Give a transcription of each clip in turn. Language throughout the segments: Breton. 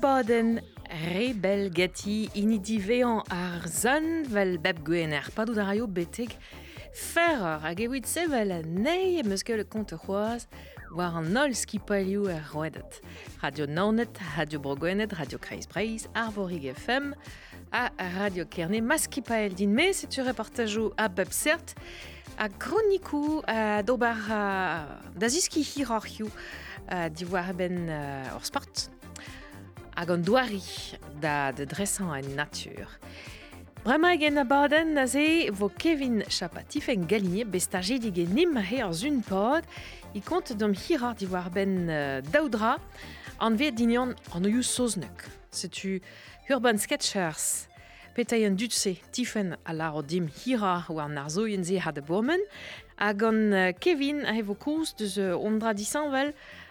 baden, rebelgati inidivean ar zon vel bep Dario padou da raio betek ferrer hag evit se vel a nei le war an ol roedet. Radio Nornet, Radio Broguenet, Radio Kreis Breis, Arvorig FM, a Radio kernet Maski skipael din Tu tu reportajou à bep à a à a dobar a da ziski à ben euh, Orsport, a gondwari da de dressañ en nature. Bremañ borden, a baden se vo Kevin Chapatif en galine bestaje dige nimmahe ar zun pod, i kont dom hirar diwar ben euh, daudra en an vet dignan an oioù soznek. Setu Urban Sketchers, petaien dutse tifen ala laro dim hira war ar zoien hada ha A Kevin a evo de deus euh, ondra disanvel,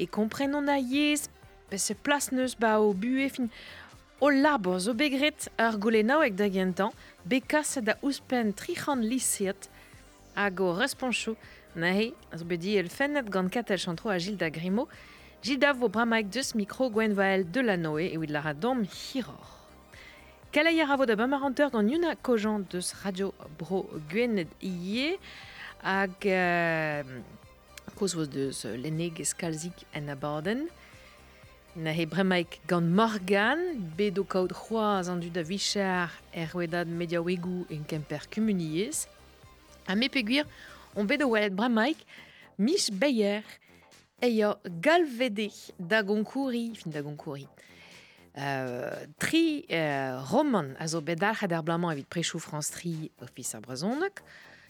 Et komprenon a yez, se plas neus ba o bue fin... O labo, o begret ar ek da gentan, bekas da ouspen trichan lisiet, hag o responchou, nahe, az bedi el fennet gant katel chantro a Gilda Grimo, Gilda vo bramaik deus mikro gwen vael de la noe e wid lara dom hiror. Kalai a ravo da bamaranteur gant yuna de deus radio bro gwenet ie, hag... Euh, de was deus eh, lenig eskalzik en Aborden. Na he bremaik gant morgan, bedo kaout c'hoaz an dud a vichar er wedad mediawegou en kemper kumuniez. Ha me peguir, on bedo welet bremaik mich beyer eio galvede da gonkuri, fin da gonkuri. Euh, tri euh, roman a zo bedarc'h blaman evit prechou France tri ofis ar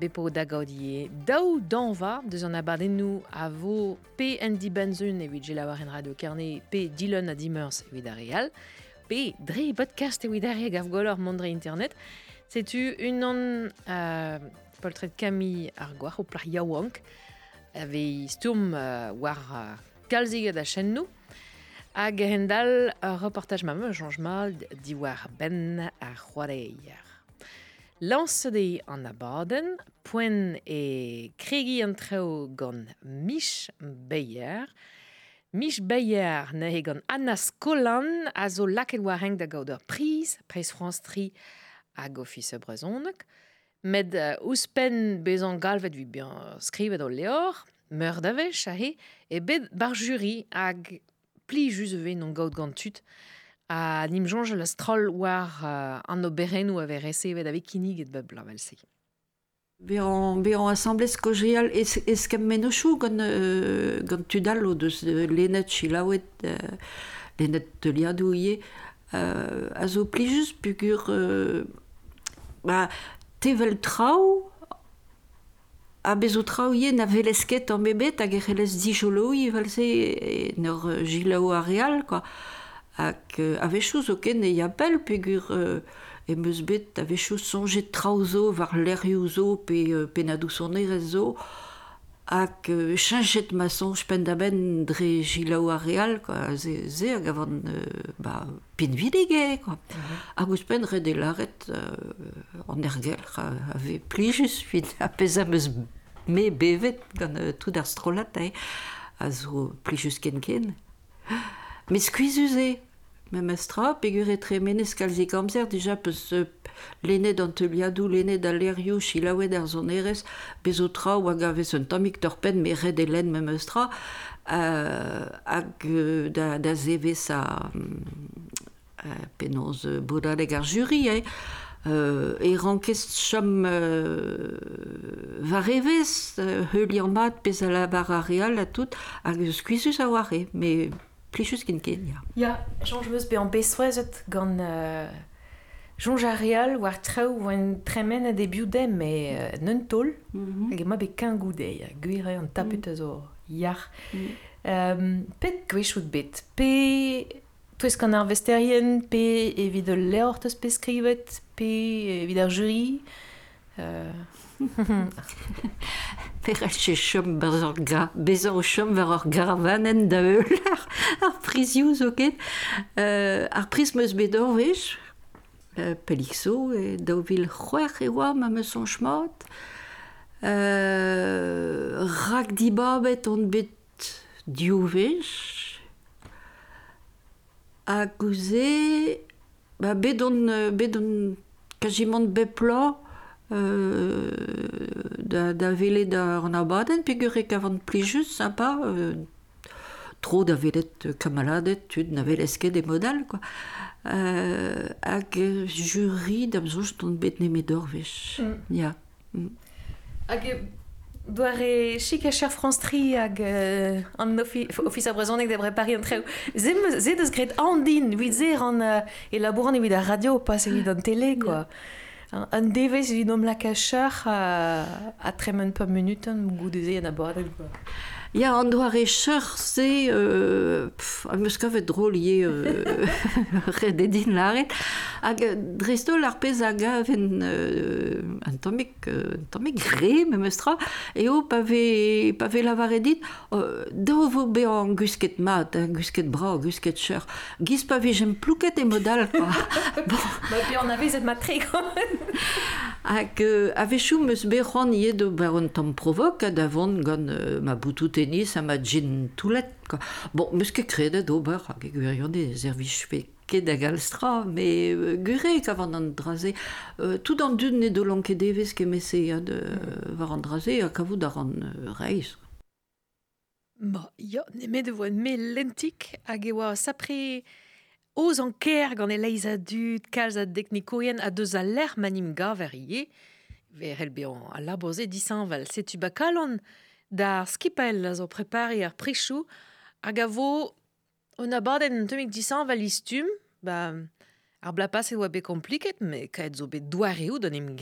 bepo Dagaudier, dau Daou d'anva, deus an nou a vo Andy benzun et Vigila en radio carnet P Dylan Adimers dimers evit P dre podcast et a gav Gavgolor mondre internet, tu une non, euh, poltret Camille ar gwar o Playa avec Sturm euh, war euh, Kalsi da chennou, hag hendal euh, reportage ma mal, diwar ben a Lansedei an Baden, poen e kregi an treo gant Mich Beyer. Mich Beyer ne he gant Anna Skolan a zo laket été da gaud France tri a ofis Med uspen euh, ouspen bezan galvet vi bian leor, meur davech a e Bed bar pli juzeve non gaud gant tut, a nim jonge la stroll war uh, an oberen ou aver esse evet avec kinig et bab lavel se. Beon beran assemblez kojrial es, es kem menochou gant euh, dal o deus lenet chilaouet euh, lenet de liadou ye euh, a zo plijus pugur euh, ba tevel trao a bezo trao ye na velesket an bebet hag e c'helez dijolo ye valse e, e, euh, gilaou a real quoi. Hag euh, a vechouz o ken e ya bel pegur euh, e meus bet a sonjet sonje zo war lerioù zo pe euh, dou son erez zo hag euh, chanchet ma sonj pendaben dre jilaou a real a ze, ze hag euh, ba, pin vidige quoi. Mm hag pen re de laret euh, an ergel a, a ve plijus a pez meus me bevet gant euh, tout ar strolat eh, a zo plijus ken ken Mais squeezez-vous e. Memestra astra, pégure et tremene scalzi camzer, déjà peut se euh, l'aîné d'Anteliadou, l'aîné d'Alerio, Chilaoué d'Arzonérez, er Bézoutra, ou agave son tomic torpène, mais red et même euh, ag euh, da, da zévé sa euh, pénose bouda de garjuri, euh, et euh, eh. e rankest chom va rêver, euh, heuli en mat, la toute, a skuisus a warre, mais Plisius kin ken, ya. Ya, jean jeuz be an besoazet gant euh, jean jareal war treu oan tremen a debiou dem me euh, neun tol mhm. hag ema be kengou goude, ya, gwir e an tapet a zo ya. Mhm. Euh, pet gwechout bet, pe... Tu es kan ar vesterien, pe evit ur leort eus pe skrivet, pe evit ar jury. Perretche chom bezor gra... chom ver ur en da eul ar, ar prisioù zo ket. Euh, ar pris meus euh, pelixo, e daouvil vil c'hwer e oa ma meus anchmaot. Euh, rak di babet on euh, bet diou vez. Ha gouze... Ba bedon... Bedon... Kajimant beplo... Euh, da, da vele da an abaden, pegure kavan plijus, sympa, euh, tro da velet euh, kamaladet, tud na velesket e modal, quoi. Euh, hag juri da bzoj ton bet ne medor mm. Ya. Mm. Hag mm. doar e chik a cher France tri hag euh, an ofi, ofis a brezonek debre pari an treu. Zem, zed eus an din, vizir an e euh, laboran evit a radio, pas evit an tele, quoi. Hein, un devez la la euh, à à peu peu de minutes, je y en a Ya, an doa re cheur se... Euh, am eus kavet dro liye euh, re dedin laret. Hag euh, dresto ar pezh aga ven euh, an tomik, euh, tomik gre, me eo pave, pave lavar dit euh, da vo be an gusket mat, an gusket bra, an gusket cheur. Giz pave jem plouket e modal, quoi. Ba an matre, quand même. Hag euh, avechou meus be c'hoan do baron tam provok, ad avon gant ma boutout ma sa jin toulet. Bon, mais ce que crée de d'ober, que gurionne des services fait qu'est de galstra, mais euh, guré qu'avant d'en draser, euh, tout dans d'une et de l'on qu'est des vis que m'essaye de euh, voir en draser, à vous d'en reis. Ma, ya, nemet de voie me lentik hag e oa sapre oz an ker gant e leiza dud a deknikoien a deus a l'er manim ga ver ie, ver el be an a laboze disan val t'u dar skippel zo prepari ar prichou hag a vo on abadenn an temik valistum, ba ar blapas e oa bet kompliket, me kaet zo be doareo d'an em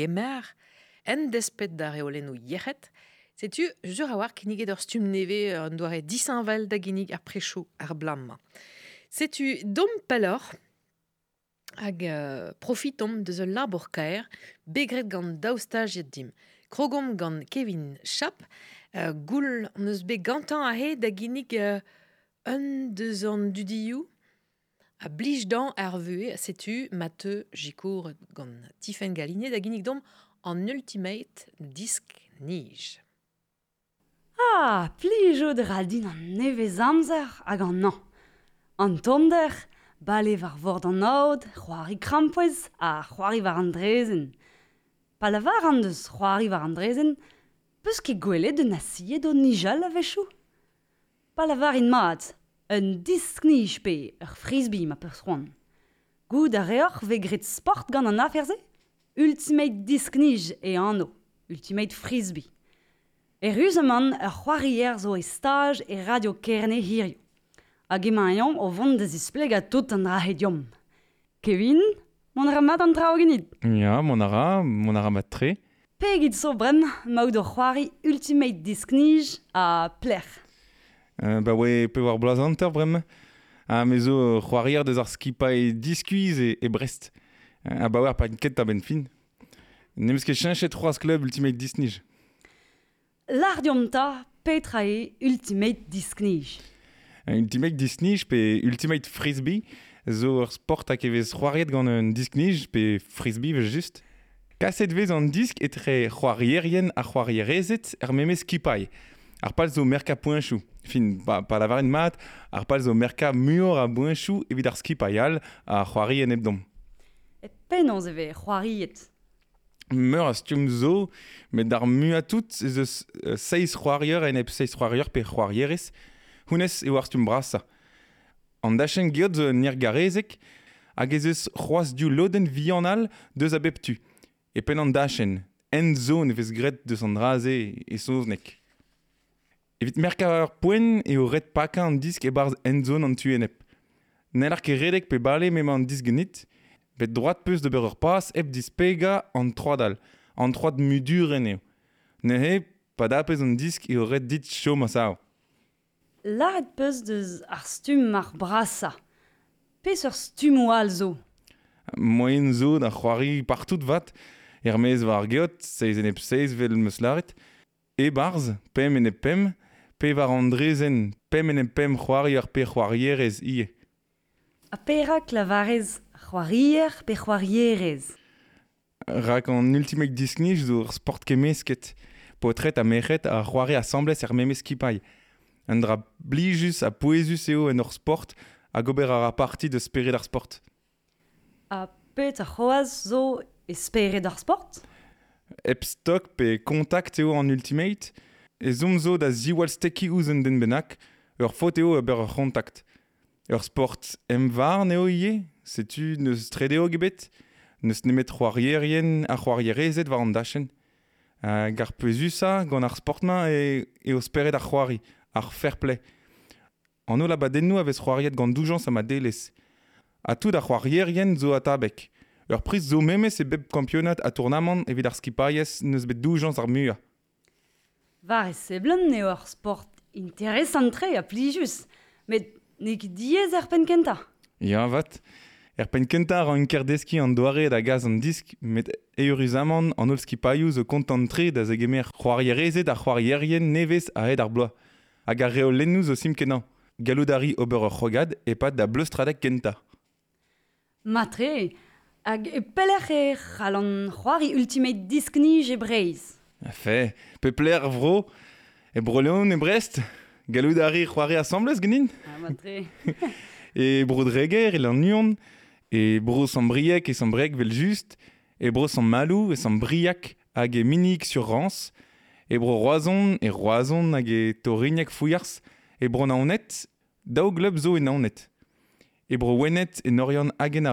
en despet da reoleno yechet, setu jur a war kinniget ur stum neve an doare disan val da ginnig ar prechou ar blamma. Setu dom palor, ag euh, profitom de ul labor kaer, begret gant daoustaj dim. Krogom gant Kevin Schapp, Euh, goul an eus be gantan a he da ginnig euh, un deus an dudioù a blij dan ar vue a setu mate jikour gant tifen galine da ginnig dom an ultimate disk nij. Ah, plij o der din an nevez amzer hag an an. An tonder, bale war vord an aod, c'hoari krampouez a c'hoari war andrezen. Pala war an deus c'hoari war andrezen, peus ket gwelet de asied o nijal a vechou. Palavar in mat, un disknij pe, ur frisbi ma peus roan. Goud a reoc'h ve sport gant an aferze? Ultimate disknij e anno, ultimate frisbi. E ruzeman ur c'hoarier zo e stage e radio kerne hirio. Hag o vant da zisplek a tout an rahe Kevin, mon ramad an trao genit. Ja, mon ara, mon ara mat tre. pegit zo Maud maout de Ultimate Disk à a pler. Euh, bah ouais, pe mais blazanter brem a mezo c'hoarier des ar et e et, et brest. Euh, à Bauer, pas pa'n quête a ben fin. club Ultimate Disk nij. L'ar Ultimate Disk euh, Ultimate Disk nij pe Ultimate Frisbee zo sport a kevez de gant un disk nij pe Frisbee juste. Kaset vez an disk etre c'hoarierien a c'hoarierezet er memez kipai. Ar pal zo merka poinchou. Fin, pa, pa la varen mat, ar pal zo merka muor a poinchou evit ar skipai al a c'hoarien ebdom. E penans eve c'hoariet. Meur a stium zo, met dar muatout tout eus euh, seiz c'hoarier en eb seiz c'hoarier pe c'hoarierez. Hounez eo ar stium brasa. An dachen geod zo nirgarezek, garezek, hag ez eus c'hoaz du loden vianal deus abeptu. e pen an dachen, en zo e vez gret deus an draze e soznek. Evit merka ar poen eo red paka an disk e barz en zo an tu enep. Nelar ke redek pe bale me an disk genit, bet droat peus de ber ur pas ep pega an troad al, an troad mudur en Ne he, pa da pez an disk eo red dit chom as ao. Laret peus deus ar stum mar brasa. Pe sur stum zo? Moen zo da c'hoari partout vat, Hermes war ar geot, seiz en eb seiz vel meus E barz, pem en pem, pe war an drezen, pem en eb pem pe c'hwarierez ie. A pe la varez pe c'hwarierez. Rak an ultimek disknich dour sport kemesket, potret a mechet a c'hwari asamblez ar er memes An dra blijus a poezus eo en ur sport a gober ar a parti de spere d'ar sport. A pe a c'hoaz zo espere d'ar sport Ep stok pe kontakt eo an ultimate, e zo zo da ziwal steki ouzen den benak, ur fot eo eber ur kontakt. Ur sport em var neo ie, setu neus trede eo gebet, neus nemet c'hoarierien a war an dachenn. Uh, gar pezusa gant ar sportman e, e o speret ar c'hoari, ar fair play. An o a vez c'hoariet gant doujans a ma deles. A tout a c'hoarierien zo a tabek. Ur priz zo meme se bep kampionat a tournament evit ar skipaiez neus bet doujans ar mua. Var e blan ne oar sport interesant tre a plijus, met nek diez er pen kenta. Ja, vat. Er pen ar deski an doare da gaz an disk, met eur izaman an ol skipaiu zo kontan tre da ze c'hoarierese da c'hoarierien nevez a ed ar bloa. Aga reo lennou zo simkenan. galoudari ober ur c'hogad e pat da bleu stradek kenta. matre, hag e pelec'h e c'hallan c'hoari ultimate diskni je breiz. pe pler vro, e broleon e brest, galoudari ari c'hoari asamblez Ah, matre. e bro dreger, il e an nion, e bro san briek e san brek vel just, e bro san malou e san briak hag e minik sur rans, e bro roazon e roison hag e torignac fouyars e bro naonet, daou gleb zo e naonet. E bro wenet e norion hagen a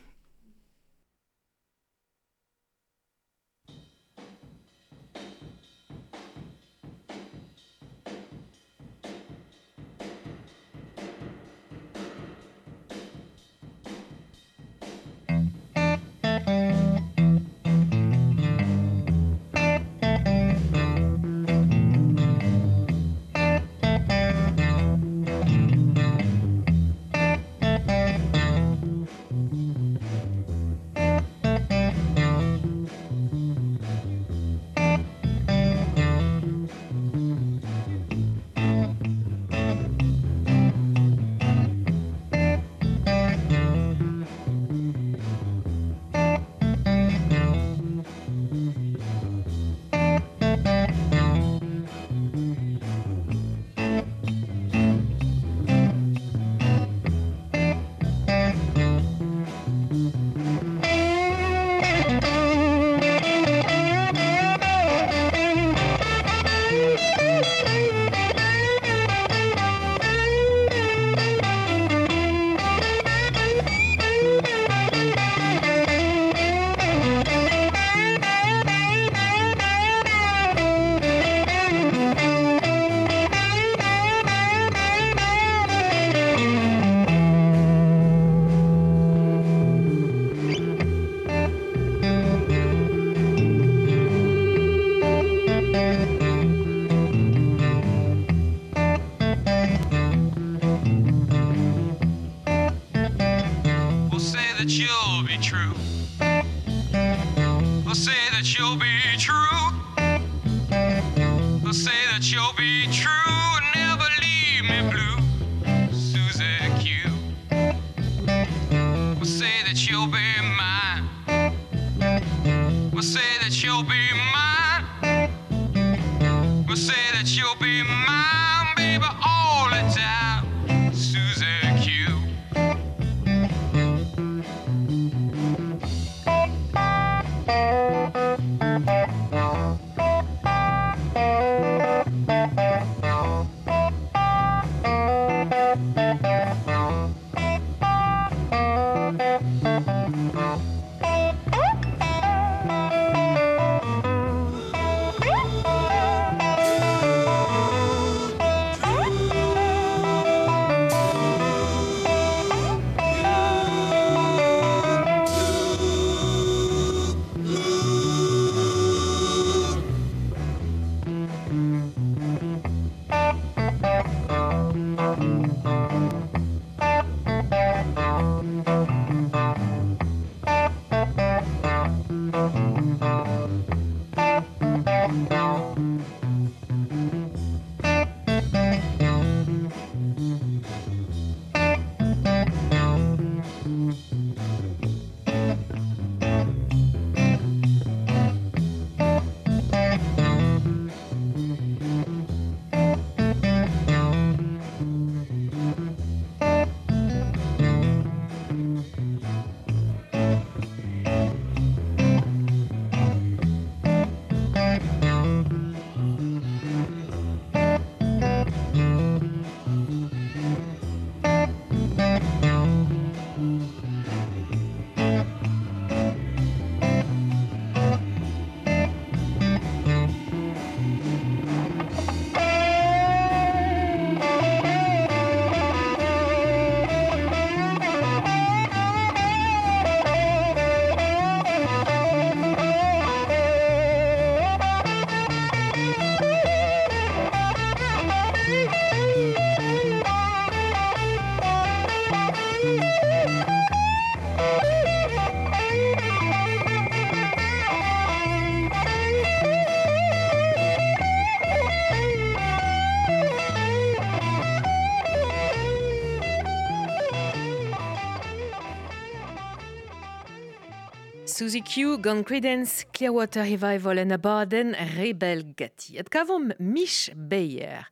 Suzy Q, Gun Credence, Clearwater Revival en Abaden, Rebel Gatti. Et kavom Mich Beyer.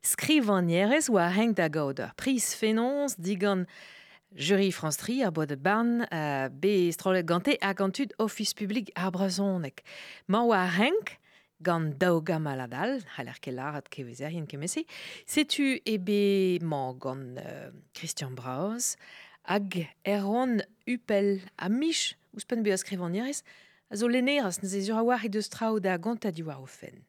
Skrivan nierez oa heng da gauder. Pris fenons digan jury frans Tri ar boad barn uh, be strolet gante a gantud ofis publik ar brazonek. Ma oa heng gant Dauga maladal, haler ke larat ke vezer hien ke mese, setu ebe ma gant euh, Christian Braoz hag erron upel a Mich ouspen be a skrivan nirez, a zo lener as neze a war e deus trao da ganta di war o hmm.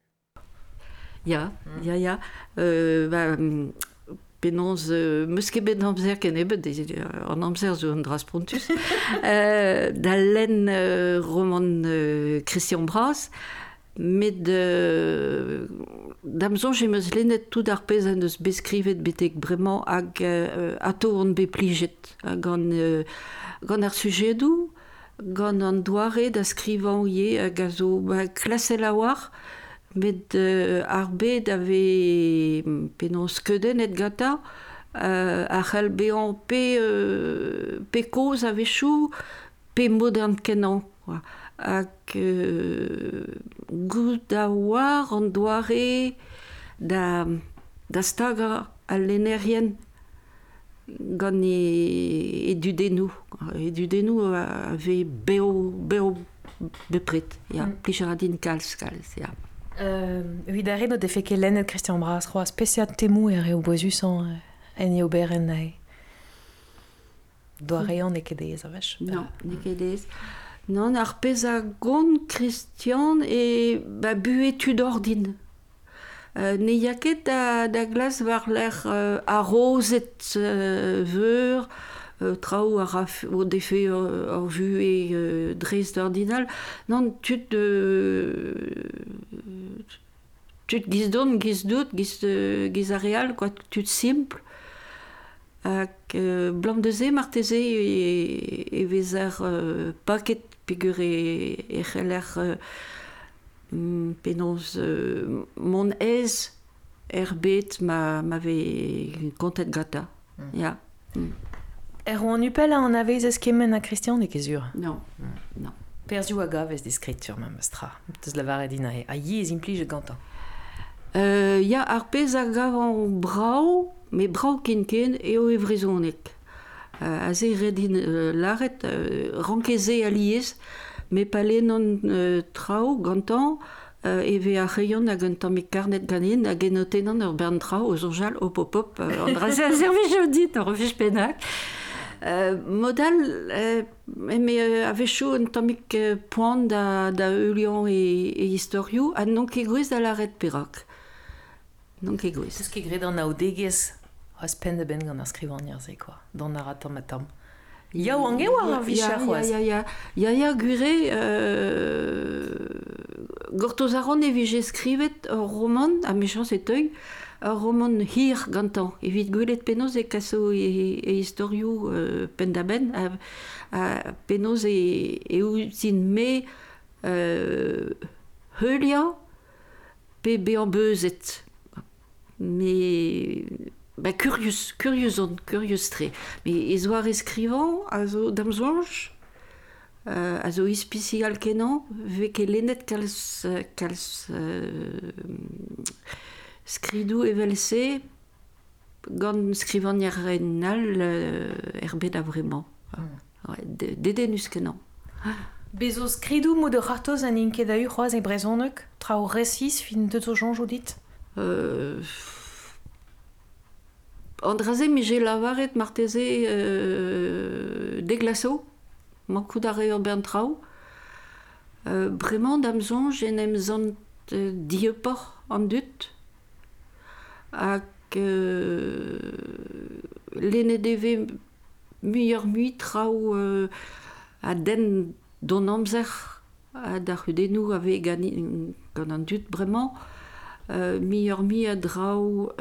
Ya, ya, ya. Euh, ba... Mm, euh, meus ket ben amzer ken ebet, euh, an amzer zo an dras euh, da len roman Christian Bras, met de... damzon je meus lenet tout ar pez an eus beskrivet betek bremañ hag ato on beplijet, hag gan gant ar sujet dou, gant an doare da skrivan ye a gazo ba a war e met euh, ar be da ve skeden et gata euh, a c'hel be an pe euh, pe koz a vechou pe modern kenan ak euh, gout da war an doare da da staga gant e, e du denou. E du denou a, a ve beo, beo bepret. Ya, mm. plis ar adin kalz, kalz, ya. Euh, Vid arreno de feke lennet Christian Bras, roa spesiat temou e reo boezus an en eo ber en nae. Doa reo ne kedeez a vech? Non, euh, ne kedeez. Non, ar pez a gond Christian e ba buetud ordine. Mm. Euh, ne ya ket da, da glas war l'er uh, a euh, veur, uh, traou a raf, o defe uh, ar vu e uh, dres d'ordinal, non, tut de... Uh, tut giz don, giz dout, giz, uh, giz a real, quoi, tut simple, hag uh, blan de zé, e, e, e vez ar euh, paket pigure e, e c'heller... Mm, penaos euh, mon ez er bet ma ma ve kontet gata mm. ya mm. er oan upel a an avez ez kemen a kristian e kezur non non Perzio a gav ez deskrit sur ma mestra. Deus din e. A ye ez impli Euh, ya ar pez a gav an brao, me brao ken ken eo e Euh, a ze redin euh, laret, euh, rankeze a euh, me pale non euh, trao gantan euh, eve a reion hag un tamik e karnet ganin hag en otenan ur bern trao o zonjal, op op op euh, an a dit an penak. Euh, modal, euh, eme euh, avechou un tamik euh, da, da e, e an non ke gwez da laret perak. Non ke gwez. Eus ke gred an aodegez, oaz pen de ben gant ar skrivan nirze, kwa, dan ar atam Ya o war an vichar c'hoaz Ya, ya, ya, ya, ya, gure, euh, gortoz aron e skrivet ur roman, a mechans e teug, ur roman hir gantan. Evit gwelet penos e kaso e, e historiou euh, pendaben, a, a penoz e, e ouzin me euh, heulia pe beambeuzet. Me... Mais... ba, curious, curiosant, curieux tre. Mais ez oar eskrivant a zo damzonj, euh, a zo ispisi ve ket lennet kalz, kalz euh, skridou evelse gant skrivan yaren al euh, erbet avremañ. Mm. Ouais, deden uskenan. Bezo skridou mo de c'hartoz an da u c'hoaz e brezonek, tra resis fin de to jonj euh... an draze mi je lavaret marteze euh, de glaso, ma kouda re ur bern trao. Euh, bremañ dam zon, je nem dieu an dut. Ak euh, lene deve muyer mui trao euh, a den don amzer a dar hudenou ave gani gant an dut vraiment Bremañ. Miormi a drau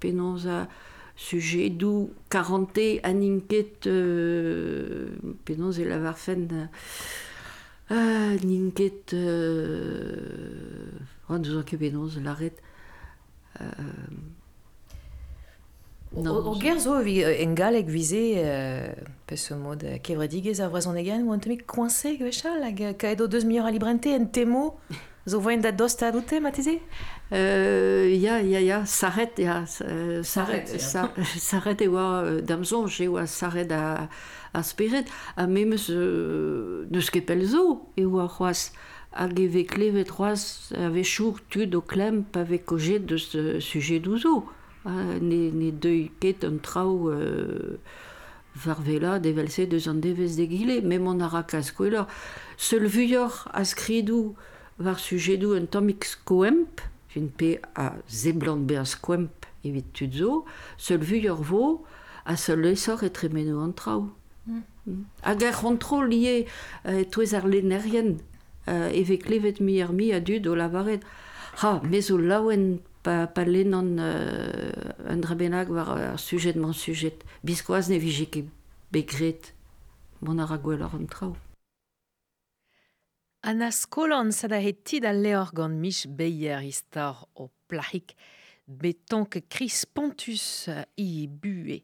penons sujet d'où 40 an inquiet penons lavarfen aninket fenn ninket an eus an ket penons l'arret O ger zo en galek vize euh, pe se mod kevredigez a vrazon egen ou an temi koinse gvechal hag kaedo deus mior a librente en temo Zo vain da dosta dute, Matizé Euh, ya, ya, ya, s'arret, ya, s'arret, ewa, damzon, j'e oa s'arret a, a spéret, a memez, euh, n'eus ket pel zo, ewa c'hoaz, hag eve kleve troaz, ave chour tu do klem, pa ve kojet de ce euh, sujet do zo, ha, ne, ne ket un trao euh, var vela, de deus an devez de gile, memon a rakaz, seul vuyor a skridou, war sujedou un tomik skoemp, fin pe a zeblant be a evit tud zo, seul vu ur vo a se leisor e tremeno an traou. Mm. Hmm. Hag ar er rentro lié e toez ar lenerien euh, evek levet mi ar mi a dud o lavaret. Ha, mezo laouen pa, pa lenan euh, un drabenag war euh, ar sujet man sujet. Biskoaz ne vijik e begret mon ar a gwell ar an traou. Anna skolan sadahetti da mich Beyer istor o plahik, beton que Chris Pontus i bue.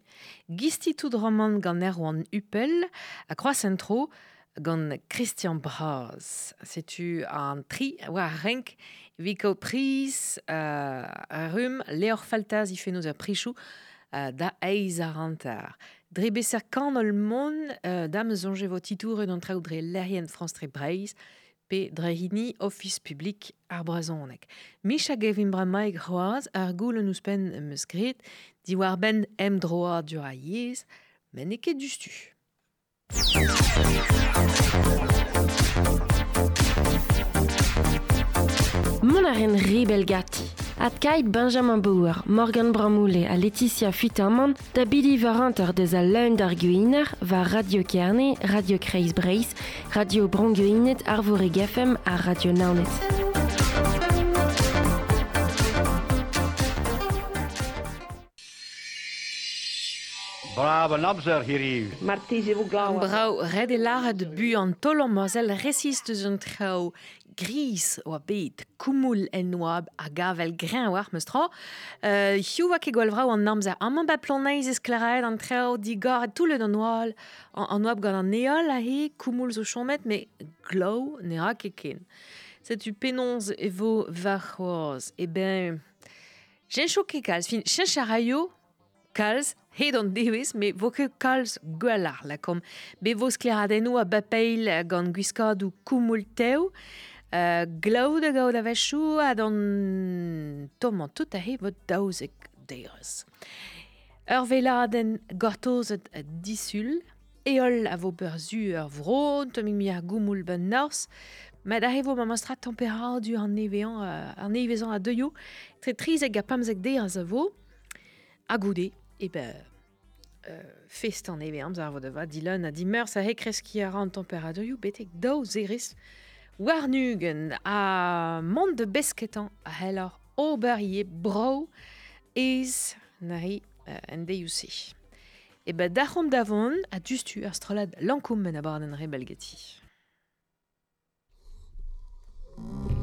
Gistitud roman gon Erwan Huppel, a centro gon Christian Braz. Setu an tri oa renk viko priz euh, rum leor faltaz i fenoz a prichou euh, da eiz a rantar. kan ol mon uh, dam zonje vo titoure d'an France tre P. drahini office public ar Misha Micha gevim roaz ar nous ouspen eus di war ben em droa du dustu. Mon arène Adkaid Benjamin Bauer, Morgan Bramoulet à Laetitia Fitterman, da Billy des a d'Arguiner, va Radio Kerne, Radio Kreis Breis, Radio Bronguinet, Arvore GFM à Radio Naunet. Bravo, Nabzer hier. Martise vous glaw. Brau e lager de bu an tolom mosel gris oa bet, koumoul en noab a gavel grain ou meustra. Euh, Hiu ke kegol vrao an namza aman ba planeiz ez klaraet an treo digor e tout le noal an, noab oab neol an eol a mais glow zo chomet c'est glau ne ra keken. Setu penonz evo E eh ben... Jen choke kalz, fin chen charaio kalz Hed don devezh, me vo ket kalz la Be vo skleradenno a bapeil gant gwiskad ou koumoul teo. Euh, Glaw-de-gaout a a-don tomant an-tout a-hevet seg deir Ur-vela den gortozet disul, eol a-vo berzu ur vro, t'om mi ar goumoul ben nors, met a-hevet o ma-mantra an-nevezan a-deuioù, tre-tri-seg de seg a a-goude, euh, e-ba... Euh, fest an-nevezan, va va a a-di-merz a-hevet kreskioù an betek daou seg Warnugen a Monde de besketan a heller oberie bro is nari euh, NDUC. Et eh ben dachom davon a dustu eu lankum men Rebelgeti. barden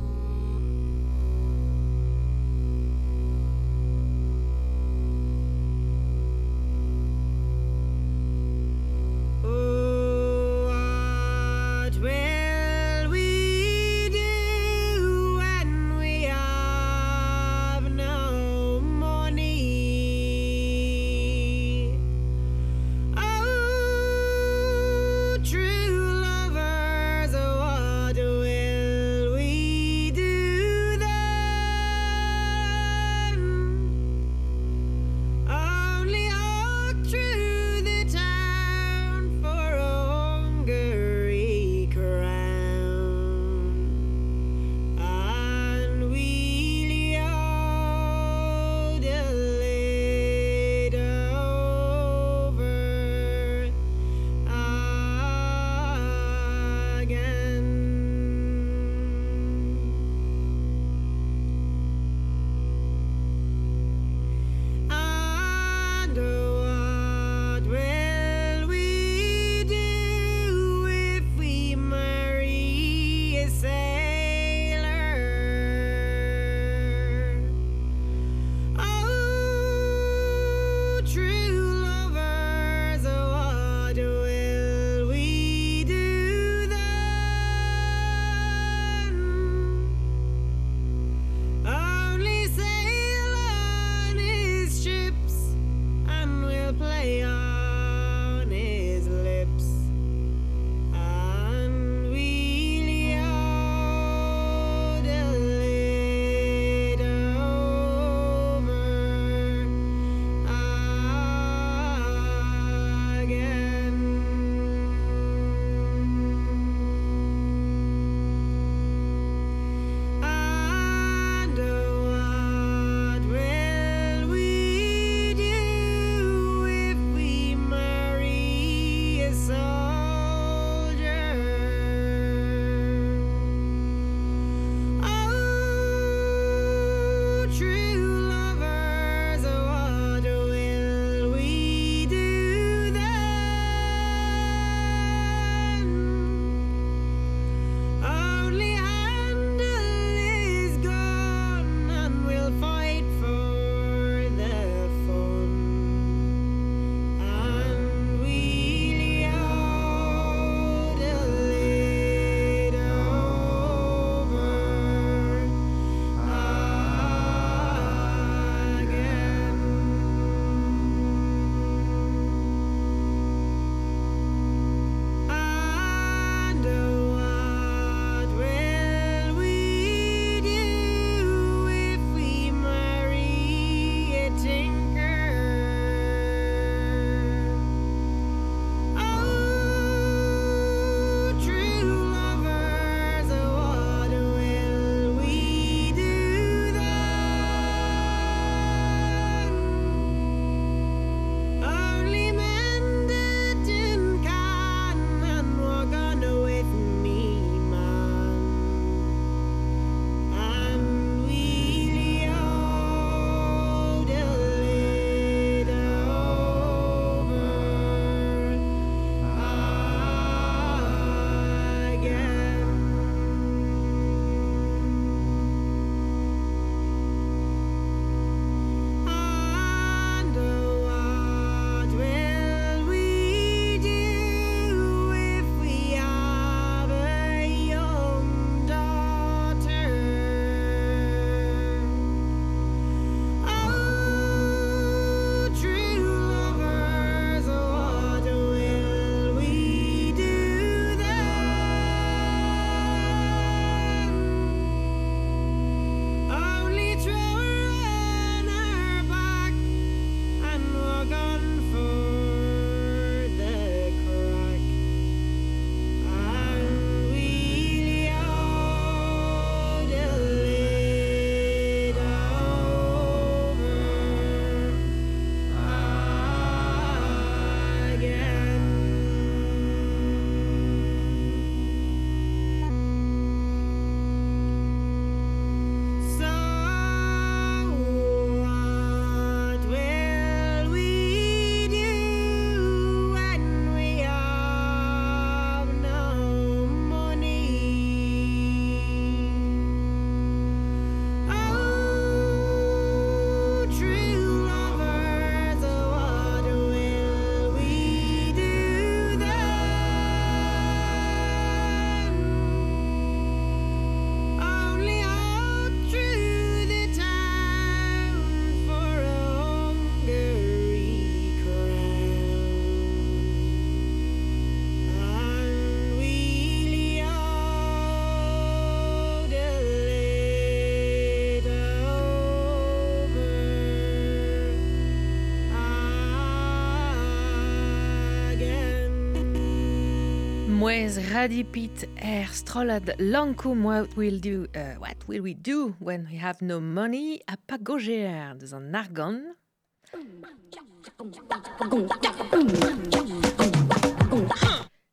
Eyes, Radipit Air, Strollad, Lancôme, What Will Do, uh, What Will We Do When We Have No Money, à Pagogéaire, dans un argon.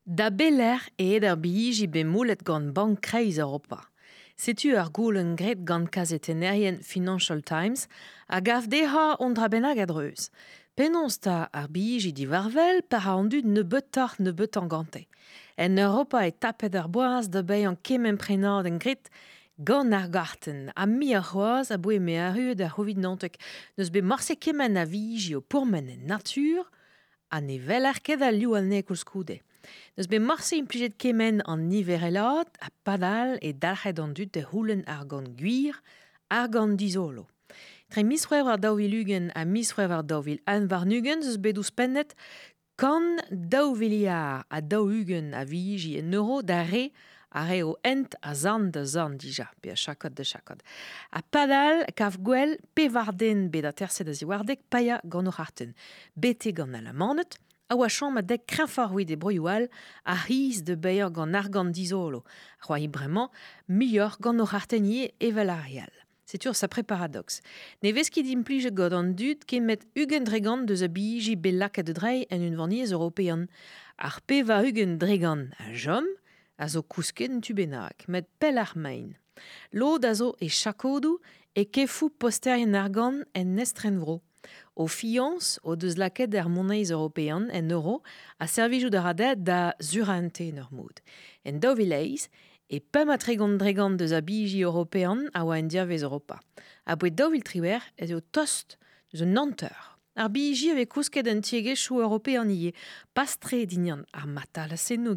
Da Belair et Eder Biji bemoulet gant bank kreiz Europa. Setu ar goulen gret gant kazetenerien Financial Times, a gav deha on drabenag Penonsta ar biji di varvel par a an dud ne beutar ne beut gante. En Europa e tapet ar boaz da bei an kemen prenad en grit gant ar garten. Ha mi ar c'hoaz a boe me a ruet ar c'hovid nantek neus be marse kemen a vizi o pourmen en natur a ne vel ar ket a liou al nekoul skoude. Neus be marse implijet kemen an niver a padal e dalhet an dut e houlen ar gant guir ar gant dizolo. Tre misrev ar daouvil ugen a misrev ar daouvil anvar nugen, zeus bedou spennet, Kan daou viliar a daou ugen a viji e neuro da re a re o ent a zan da zan dija, pe a chakot de chakot. A padal kav gwell pe varden be da terse da ziwardek paia gant o harten. Bete gant a oa chan ma dek krenfarwe de broioal a riz de beir gant argan dizolo. Roa i bremañ, miyor gant o evel c'est sûr, sa paradox. qui god de kemet dragon dregan de en un vanille european. Ar va ugen a jom, a zo kousken met pel Lo main. d'azo et zo e, e en nestren vro. O o laket european en euro a servijout de radet da zurante en En e pem a tregont dregant deus a bigi european a oa vez Europa. A boet triwer ez eo tost deus un nanteur. Ar bijji eo kousket an tiege chou european ie. Pas tre dinian ar matal, la senno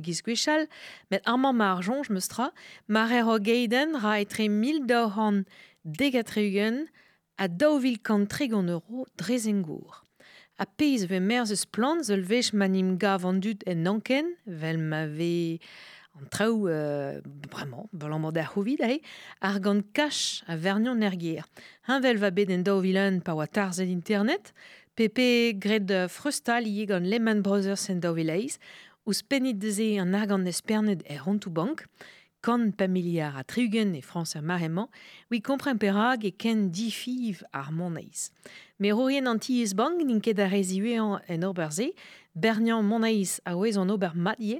met ar man ma ar jonj meustra, mar er geiden ra etre mil daohan degatreugen a daouil kan tregont euro drezengour. A peiz ve merzeus plant zelvech manim gavandut en anken vel ma ve... an traoù euh, bremañ, balammant eh, à c'hovid ae, ar gant kach a vernion nergier. va bet en daou vilan pa oa internet, pepe gred Frustal, ie gant Lehman Brothers en daou vileiz, ouz penit deze an ar gant espernet e er rontou bank, kan pamiliar a triugen e Frans ar maremañ, wi kompren perag e ken difiv ar monaiz. Me roien an tiez bang n'in ket en oberze, bernian monaiz a oez an ober madie,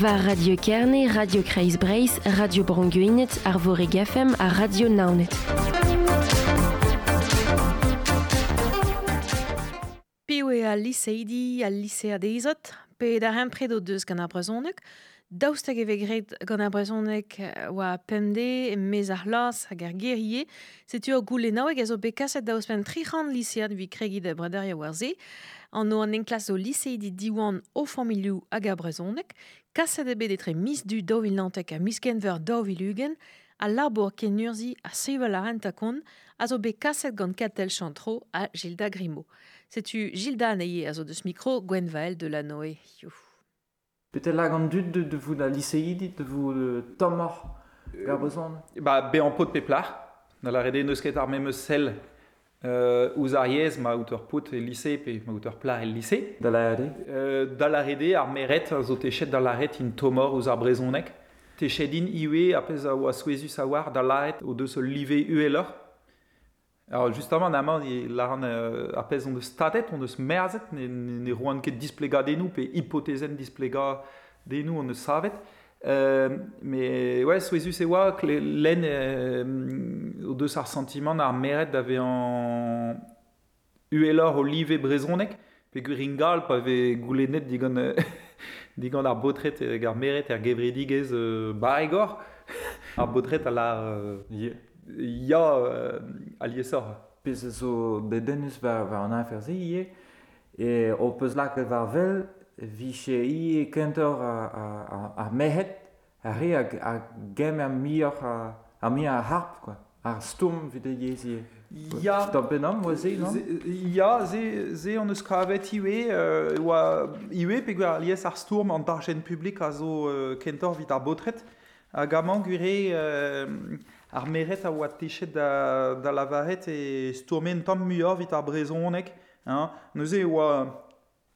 Var Radio Kerne, Radio Kreisbreis, Radio Bronguinet, Arvore Gafem à Radio Naunet. Pewe al liseidi al lisea Isot, pe da hem predo deus gant ar brezonek, daoustek evegret gant ar brezonek euh, oa pemde, mez ar las hag ar gerie, setu a zo kaset daouspen trichan lisead vi kregi e bradaria war-se, en noan une classe au diwan au Diwan à a à de ebet d'être Miss du à Miss miskenver dovilugen, a Labour Kenurzi à a sevel à rentakon a zo katel chantro à Gilda Grimaud. C'est-tu Gilda aneye à Zodus Micro, mikro de la Noé. Peut-être la grande de, de vous la lycée de vous euh, bah, de tamor, euh, Gabozon Ba, be an pot peplar, la rede neus Armé Uh, uzariez ma hauteur pot e lise pe ma hauteur pla e lise. Da la rede? euh, da la rede euh, ar meret zo techet la ret in tomor ouz ar brezonek. Techet iwe apez a oa souezus a war da la ret o deus o live Alors justement, naman la ran uh, apez on deus statet, on deus merzet, ne, ne, ne roan ket displega denou, pe hypotezen displega denou on deus savet. Euh, mais ouais, Swissu c'est quoi que l'aine euh, au deux sa sentiment d'un mérite d'avoir en Uelor olive et brisonnec puis Gringal Ringal pavait goulé net digon euh, digon d'un botrette et gar er mérite et gavri digez euh, bah Igor à la ya euh, allié sort puis c'est so de denus va va en affaire et on peut là que va vel vise i e kentor a, a, a, mehet, a re a, a gem a mioc a, a a harp, quoi. ar stoum jezi e. Ja, da benam, wa se, non? Ja, se, se, on eus kravet iwe, euh, oa, iwe, pegwe a liez ar stoum an d'argent publik a zo euh, kentor vid ar botret, a gamant gure euh, ar meret a oa techet da, da lavaret e stoumen tam muor vid ar brezonek, hein? Neuze, oa,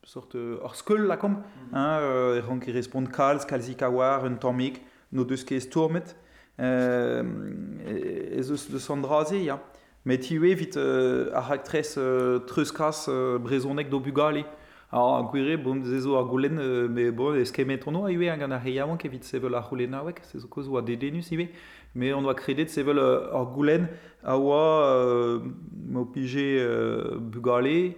sorte euh, skull la comme mhm. hein euh, rang er qui répond calz calzikawar un tomic de deux qui est tourmet e, euh et ce de sandrazi ya mais tu es vite euh, actrice euh, truscas euh, brezonek do bugali e. alors en cuire bon zezo a goulen euh, mais bon est-ce que maintenant on a eu un ganaria qui vite se veut la roulena avec c'est ce cause ou des dénus si e mais on doit créder de se veut euh, a goulen a wa bugali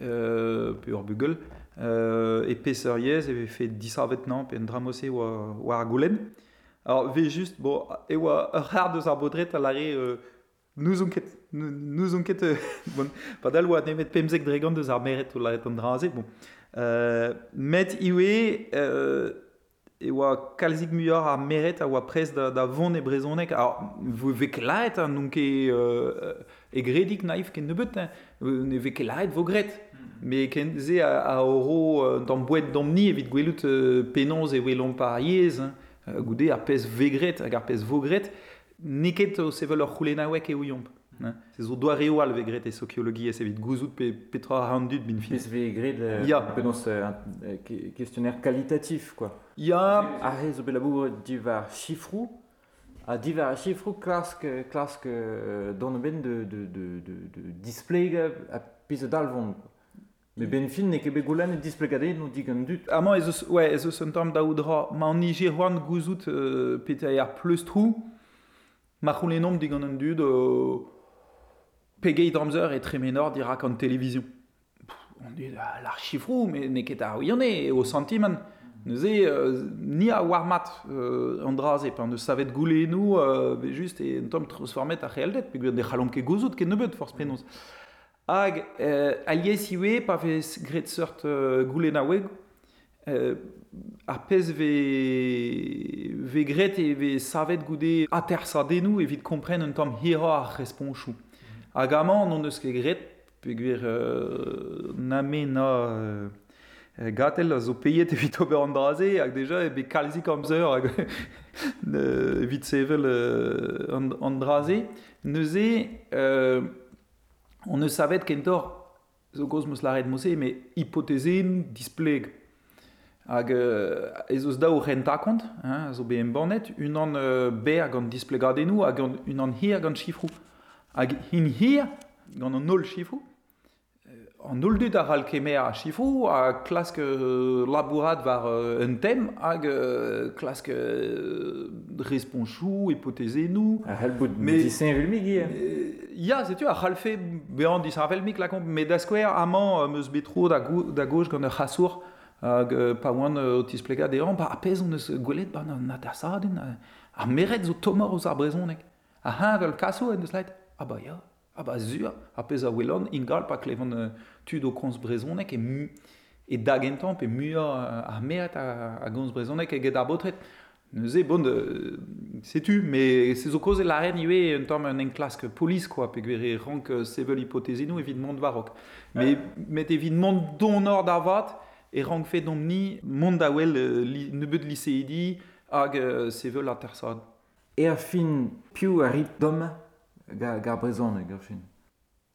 euh, ur bugel, euh, e peseur yez, e vefe disavet nan, pe en dramose oa, oa goulen. Alors, ve just, bon, e oa ur ar deus ar bodret a lare, euh, nous on ket, nous, nous on ket, euh, bon, nemet pemzek dregan deus ar meret o laret an draze, bon. Euh, met iwe, euh, e oa kalzik muioc ar meret a oa pres da, da von e brezonek. Alors, vous vek laet, hein, nunke, euh, e gredik naif ken nebeut, hein, ne vek laet vo gret. me ken se a, a oro uh, d'an d'omni evit gwellout uh, penaos e wellon par iez, uh, ar pez vegret, ag ar pez vogret, neket o sevel ur e ouyomp. Se zo doare e o al vegret e sociologi e sevit gouzout pe petra handud bin fin. Pez vegret euh, euh, euh, questionnaire qualitatif, quoi. Ya. Ar re zo belabou du var chifrou, a divers chiffres casque casque dans le ben de de de de display à Me mm. ben fin ne ke begolane displegadeet nou di gant dut. Amant ah, ez ouais, ez eus un tamm da oudra, ma an ije hoant gouzout euh, peta trou, ma c'houn enom di digan an dut, euh, pegei d'amzer e tremenor dira kan televizion. On dit ah, l'archivre mais n'est qu'à où o au sentiment. Mm -hmm. ni a war mat, euh, en drase, et an nous savet que nous, euh, mais juste, et un sommes transformés a des gens qui ont des gens Hag, euh, aliez iwe, pa vez gret seurt euh, goulen a weg, euh, eh, a pez ve, ve gret e ve savet goude a ter sa denou evit kompren un tam hira ar responchou. Mm -hmm. Hag amant, non eus ket gret, pe eh, na me na eh, gatel a zo peyet evit ober an draze, hag deja e be kalzik amzer hag evit sevel euh, an, an draze. Neuze, on ne savait qu'entor zo gozmus la red mose mais hypothèse displeg hag euh, da o renta hein zo bm bonnet un an euh, ber gant displegade nou hag un an hier gant chifrou hag in hier gant an nol chifrou an ul dud ar alkemea a chifo a klask uh, labourat war uh, un tem hag uh, klask uh, responchou, hypotheze nou a c'hel bout de medicin vilmig euh, ya ya setu, tu a c'hel fe beant disant a lakomp met da skwer amant uh, meus betro da, go, da gauche gant ur chassour hag uh, pa oan uh, otis plega de ran pa a pez on eus gwelet ba na da sa din euh, a, a meret zo tomor os ar brezon nek a hain vel kassou en deus leit a ah ba ya Ah bah zur, ah. a pez a welon, ingal pa klevan euh, tud o kons brezonek e, e da pe mua uh, a meat a, a gons brezonek eget a botret. Neuze, bon, de, euh, setu, me se zo koze la reine iwe un tam un enklask police quoi, pe guerir e rank c'est euh, sevel hipotezi nous evit mont varok. Me met evit mont don nord da vat, e rank fait domni mont da wel uh, li, liseidi hag sevel a tersad. E a fin piu a rip d'om gar, gar brezhoneg, gar fin.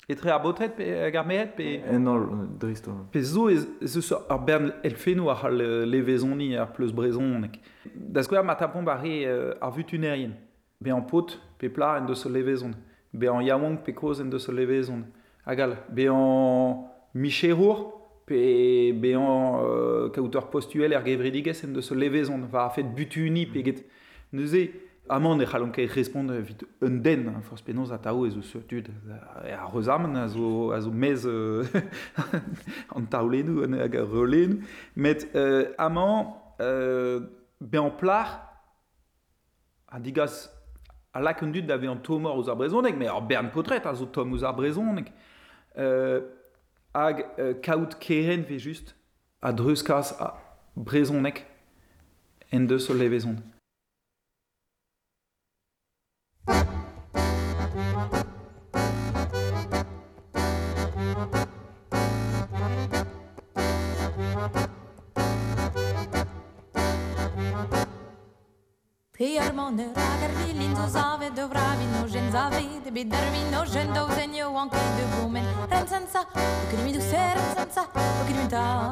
E tre botret pe e, gar mehet pe... E no, dristo. Pe zo ez e eus ar bern elfenu ar le, le ar pleus brezhoneg. Da skoa ma tapon barre euh, ar vut unerien. Be an pot pe pla en deus levezon. Be an yaouank, pe koz en deus levezon. Agal, be an micherour pe be an kaoutor euh, kaouteur postuel er gevridigez en deus levezon. Va a fet butu uni pe get. Neuze, Amon e c'hallon kei respond evit un den, fors penaos a tao ezo surtud, e a reusamn a zo, a zo mez euh, an tao lenu, an hag ar met euh, amon euh, be an plar a digas a lak un dud da ve an tomor ouz ar brezhonek, met ar bern potret a zo tom ouz ar euh, hag euh, kaout keren ve just a a brezhonek en deus o levezon. Piyarmonde ragarvi linzo zave dovravi no gen zave de bidarvi no gen do zenyo anke de gumen ren senza ukirmi du ser senza ukirmi ta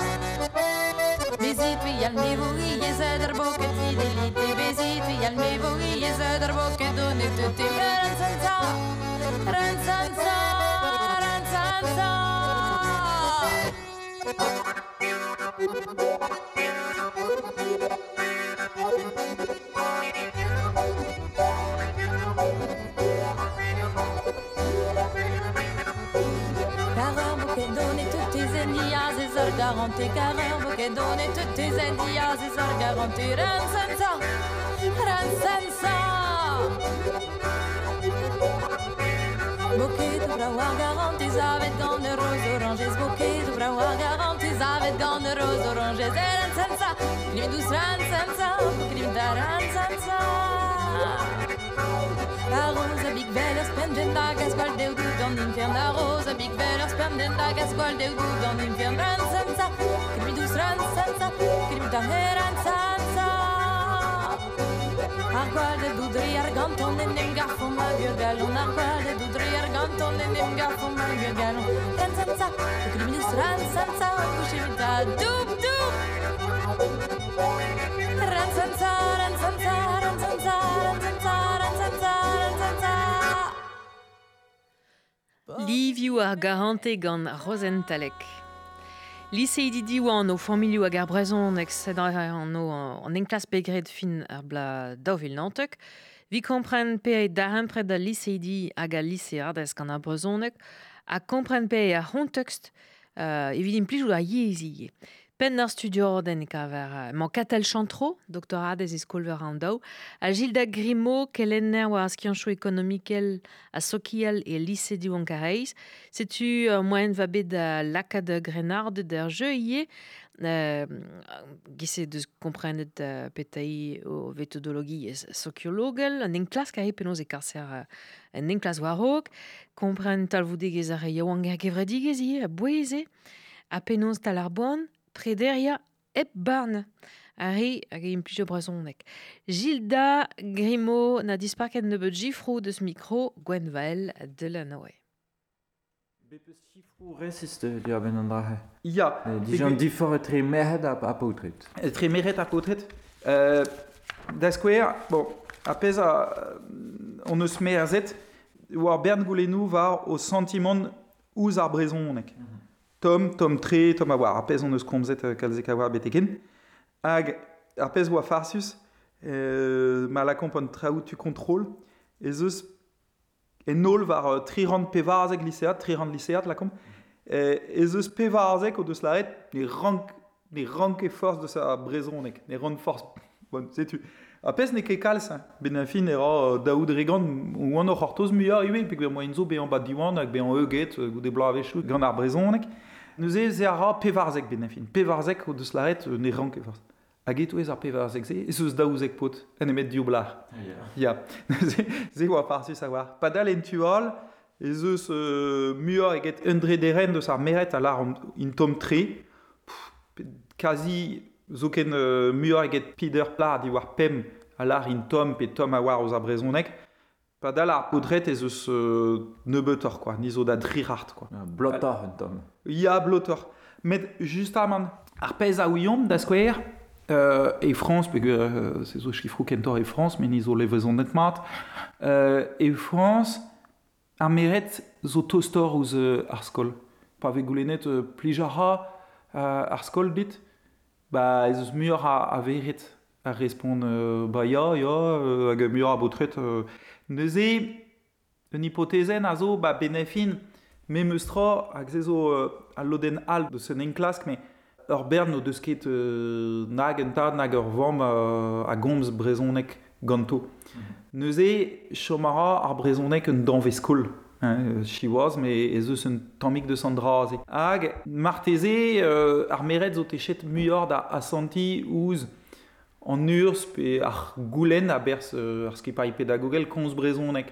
al bezitvi Jalmivugi zedar che ti deliti bezitvi Jalmivugi zedar boke duni tutti Ransansa, ransansa, ransansa Thank you. garanticarăm Che doni tutti i senti Asi sar garanti Rensenza Rensenza Bouquet de brawa garanti Zavet gande rose oranges Bouquet de brawa garanti Zavet gande rose oranges E Rensenza Gnidus Rensenza Gnidus Rensenza Rensenza la rosa, big bella spendenda, gasqual deu du dans l'infern, la rosa, big bella spendenda, gasqual deu du dans l'infern, ransanza, che mi dus ransanza, che mi tahe ransanza. Arqual de dudri arganton, en nem gaffo ma vieux galon, arqual de dudri arganton, en nem gaffo ma vieux galon, ransanza, che mi dus ransanza, che mi ta dub dub. Ransanza, ransanza, ransanza. Liviu ar garante dans Rosentalek. Lise didi oan o familio hag ar brezon ek sedra an o an enklas pegret fin ar bla daovel nantek, vi kompren pe e daren pred da lise idi hag a lise ardez gant ar brezonek, a kompren pe e ar hontekst, uh, evidin plijou a euh, yezi Penner studio ver mon katel chantro, doctorat des izkol a Gilda Grimaud, kelenner war askiancho ekonomikel a sokiel e lise di wankareiz, setu uh, moen va de da de grenard der jeu ie, de gise deus komprenet uh, petai o vetodologi e an en klas ka penoz e karser an en klas warok, komprenet talvoudegez ar yaouanger gevredigez ie, a boueze, a penoz tal ar Frederia Hepburn. Harry a gagné plus brasons, brazonek. Gilda Grimaud n'a disparu de Gifrou de ce micro, Gwenval de la Noé. Ben Il y a euh, des gens différents très mérite à portrait. Euh, très mérite à portrait. Des euh, square, bon, après ça, on ne se met à zet, Bern Goulenou va au sentiment où arbresons on est. tom, tom tre, tom a war, ar pez on eus komzet euh, kalzek a war bete eken. Hag, ar pezh oa farsus, euh, ma lakamp an traou tu kontrol, ez eus e nol war uh, tri rand pevarzek liseat, tri rand liseat euh, ez eus pevarzek o deus laret ne rank, ne rank e forz deus sa brezon ne rank forz, bon, zet tu. Ar pez ne ke kalz, ben a fin era euh, daoud regant, ou an o c'hortoz muia, ewe, pek ver moa inzo be an bat diwan, ag be an euget, euh, gout e gant ar Nous avons eu un pévarzec, bien fin. ou de cela, est e errant pévarzec. Hag eto ez ar pevarzek se, ez eus daouzek pot, en emet diou blar. Ya. Yeah. Yeah. ze, ze oa parzu sa Padal en tu e ez eus e euh, get eget de deren deus ar meret alar in tom tre, kazi zo ken euh, muor eget pider pla di war pem alar in tom pe tom a war oz abrezonek, Padal arpodret ez eus euh, nebeutor, quoi, nizo da drirart, quoi. Ah, blotor, un tom. Ya blotor. Met, just armand, ar pez a ouillom da square, euh, et France, parce que euh, c'est ce chiffre qu'entor et France, mais nizo levezon net mat, euh, et France, ar meret zo tostor ouz euh, ar skol. Pa ve goulenet euh, plijara euh, ar skol dit, ba ez eus mur a, a veret a respond euh, ba ya, ya, euh, hag mur a botret... Euh, Neuze, un hipotezen a zo, ba benefin, me meustro, hag se zo uh, a loden al de se nenklask, me ur bern o deus ket uh, nag en tad nag ur vom euh, a gomz brezonek ganto. Mm Neuze, chomara ar brezonek un danveskoul. Hein, she was, mais ez eus un tamik de sandra aze. Hag, marteze, uh, ar meret zo techet muiord a, a santi ouz, En ur pe ar goulenn a berz euh, ar se pedagogel konz brezhonek.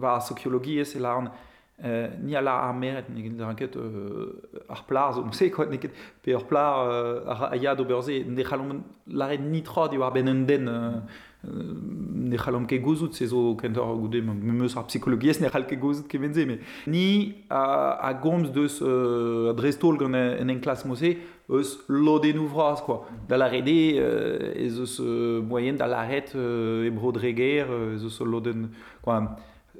var bah, sociologi selaun eh, niala armeret nekit ranket euh, ar plaz, on se koet nekit pe ar pla euh, ar aiad o berze, ne c'halom lare nitra di war ben un den euh, ne c'halom ket gouzout se zo kentor goude meus ar psychologiez ne c'hal ket gouzout ket benze, mais ni a, a gomz deus euh, adrestol gant en en klas mose eus loden ouvraz, quoi. Da la rede euh, ez eus euh, moyen da laret euh, ebro dreger, ez euh, eus loden, quoi.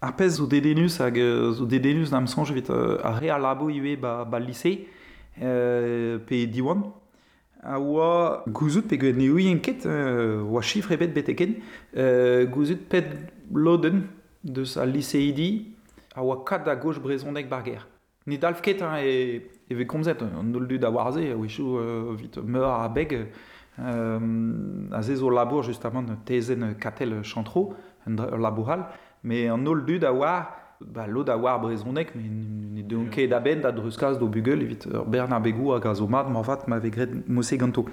apez zo dedenus hag zo euh, dedenus nam soñjet euh, a re a labo iwe ba, ba lise euh, pe diwan. A oa gouzout pe gwen ne ket, euh, oa chifre ebet beteken, euh, gouzout pet loden deus a liseidi a oa kad a gauche brezondek barger. Ne dalf ket hein, e, e ve komzet, euh, an nol dud a warze, a wechou euh, meur a beg, euh, a zezo labour justement, tezen katel chantro, un labour hal, Met an holl dud a war, ba lo da war brezhonek, met ne deon ket da druscas da druskaz do bugel, evit ur berna begou a zo mad, ma vat ma vegret mose ganto.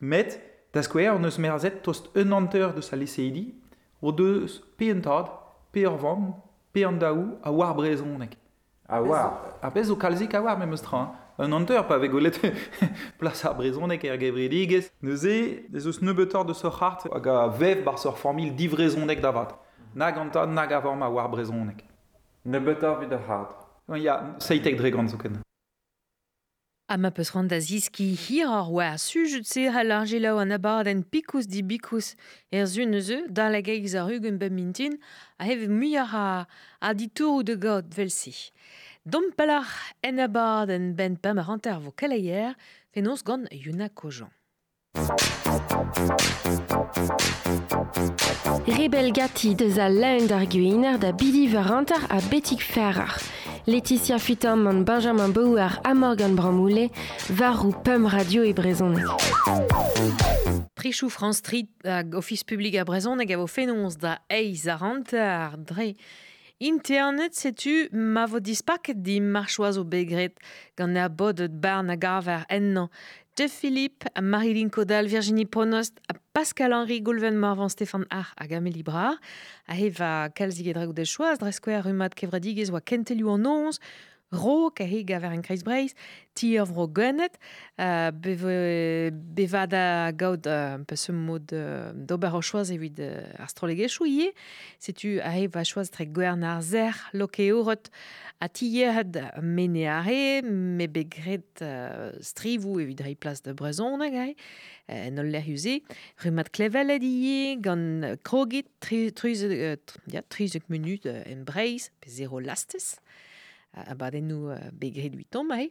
Met, da square an eus merazet tost un anteur de sa liseidi, o deus pe an tad, pe an daou, a war brezhonek. A war? A pez zo kalzik a war, me meus Un pa vez golet a ar brezhonek er gevridigez. Neuze, ez eus nebetor de sor hart hag a vev bar sor formil divrezhonek davat. nag an tan nag avant ma war ne beta vid de ya seitek dre grand zoken A ma peus rand aziz ki hir ar oa a sujet se a l'argelao an abad en di bikus er zun eus da la gaig za rug un bemintin a hev muiar a a ditour ou de god velsi. Dom palar en abad en ben pamarant ar vo kalayer penons gant yuna kojan. Gatti de la Ländergüiner da Bidi Verranter à Betik Ferrer. Laetitia Futamman, Benjamin Bauer à Morgan Bramoulet, Varou, Pum Radio et Brezon. Prichou France Street, Office Public à Brezon, a fait da Eis à Dre. Internet tu ma vo dispak di marchoise au begret gant a bodet barn a gaver ennan Jeff Philippe Marilyn Caudal, Virginie Pronost, Pascal Henry, Goulven Morvan, Stéphane Ar, Agamélie Bra, Eva Kalzig et Drago des Choix, Dresquer, Rumat, Kentelu en 11, ro kehe gaver en kreiz breiz, ti ur vro gwenet, euh, beva da gaud uh, un mod uh, d'ober o choaz evit uh, astrolegechou ie, setu a e va choaz tre gwern ar zer loke eurot a ti ierad mene a me begret euh, strivou evit rei plas de brezon a gai, eh, en rumat klevel ad ie, gant euh, krogit, truzek tri, en breiz, pe zero lastez, abadennu euh, begredu hein.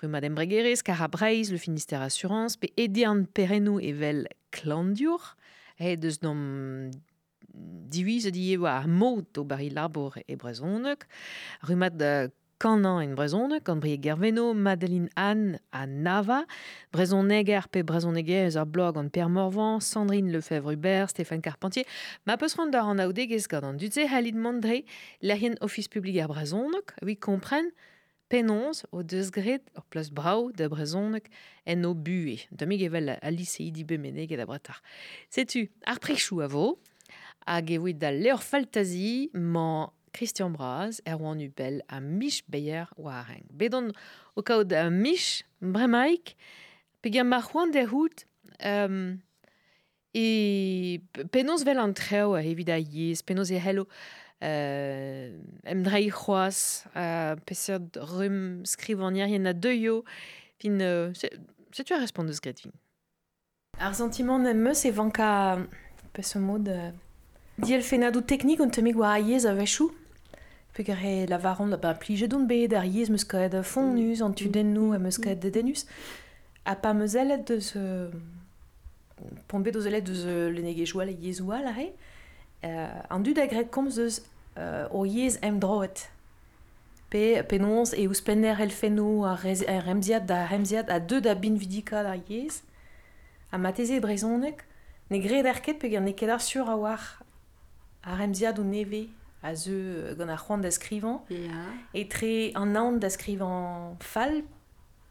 rue Madame bregerez, Carabrais, le Finistère Assurance, pe edian et evel clandur, et deus dom mm, divise diewa ar mot au bari et e rue Madame euh, Canan en brezhoneg gant brie Gerveno, Madeleine Anne à Nava, brezhoneg pe Neger, ar blog an Pierre Morvan, Sandrine Lefebvre-Hubert, Stéphane Carpentier, ma peus en ar an en gant dutze Halid Mandre, office public à brezhoneg, oui kompren, penonz o deus gret plus brau de brezhoneg en o bue. E. Damig evel a lisei di bemeneg e da tu Setu, à prechou a vo, hag e Christian Braz er oan ubel à mich Beyer wareng. Bedon au cas de mich bremaik Pégamar Juan de hout um, e penons vel an treo a evit euh, hello euh, em drai c'hoaz a peseurt rum skrivanier yen a deuio fin euh, setu a respondeus gret Ar sentiment em meus c'est vanka pe ce diel fenadou technique, on temi gwa a yez a Fekar he la varon da ben plije d'un bed ar yez meus kaed a fond nus, an tu mm. den nou a e meus mm. de denus. Ha pa meus elet deus... Euh, Pon bet oz elet deus euh, le nege joal e a re. Euh, an du da gret komz deus o yez em droet. Pe penons e ouz penner el feno ar remziad da remziad a deud a bin vidika ar yez. Ha ma teze brezonek ne gret ar er ket gen ne ket ar sur a war ar remziad o neve. a zeu euh, gant ar c'hoant da skrivan. Yeah. Et tre an an da skrivan fall,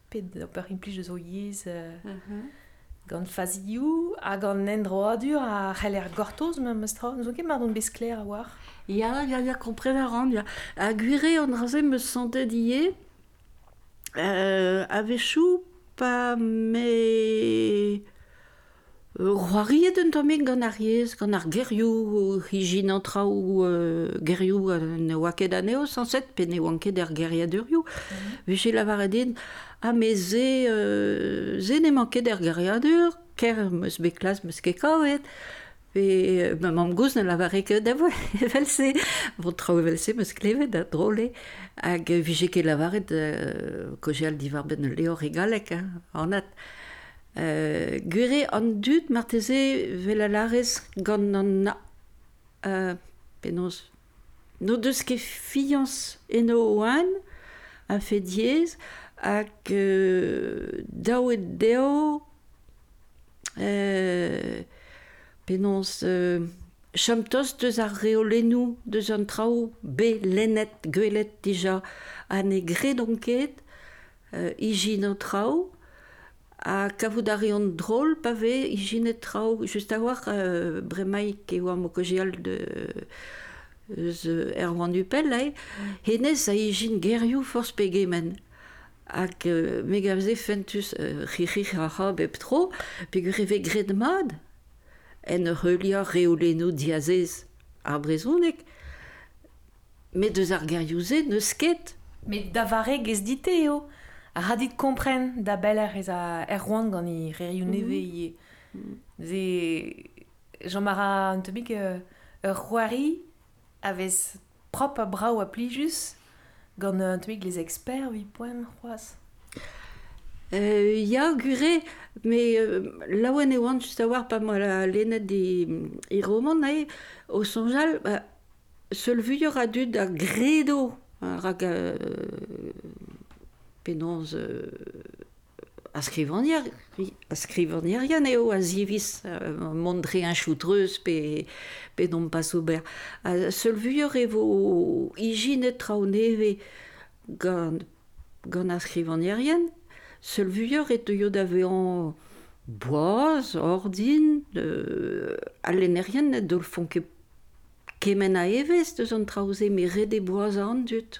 pet da per implis zo yez uh, mm -hmm. gant fazioù, a gant nendro adur a c'hell er gortoz me me stra. Nous ket mardon bez kler a war. Ya, ya, ya, kompren a rand, ya. A guire an raze me sante d'ye, euh, avechou pa me... Mais... Euh, roariet un tamen gant ar yez, gant ar gerioù, hijin an traoù euh, gerioù ne oa ket aneo, sanset, pe ne oa ket ar er gerioù mm -hmm. Vise la varadin, a me ze, euh, ze ne ket ar er gerioù ker meus be meus ket kaoet, pe ma mam gouz ne la varek da voe, evel se, vont traoù evel se meus kleve da drole, hag vije ket la varet, euh, al divar ben leo regalek, galek, anat. Euh, gure an dut marteze vel a larez gant an na... Euh, penos... No deus ket fiyans eno oan, a fe diez, hag euh, daouet deo... Euh, penos... Euh, Chamtos deus ar reolenou, deus an traou be lennet, gwelet dija, an e donket euh, ijin an traou, a kavout a reont drol pa ve ijin traoù just a war bremaik e oa de euh, ze er oan du lai henez a ijin gerioù fors pegemen hag euh, megav ze fentus euh, ririg a ra beb e tro peg ur eve gred mad en ur eulia diazez ar brezonek met deus ar gerioù ze neus ket met davare ez dite a radit kompren da beller ez a er roan gant i re reu mhm. neve i e. Mhm. Ze... Jean Mara an tebik euh, ur c'hoari a vez prop a brau a plijus gant an tebik les experts vi poen roas. Euh, ya gure, me euh, la oan e oan just a war pa moa la lena de i roman a e o sonjal seul vu yor a dud a gredo a rag a... penons euh, a skrivanier a skrivanier eo a zivis euh, montre un choutreus pe, pe non pas ober a seul vuur e vo hygiene trao neve gant a skrivanier yann seul vuur e teo da veon boaz, ordin, euh, a lenerien net d'ol fonke kemen a evez deus an traoze me re de boaz an dut.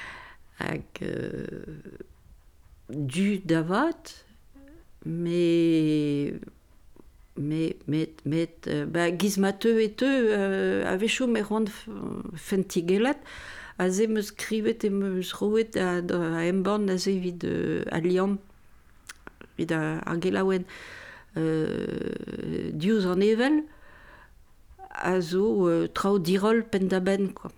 hag euh, du davat, me, me, met, met, euh, ba, gizmateu et eu, euh, avechou me rond fentigelat, a ze me skrivet e me srouet a, a, a emban vid euh, a liam, vid a, a euh, diouz an evel, a zo euh, trao dirol pendaben, quoi.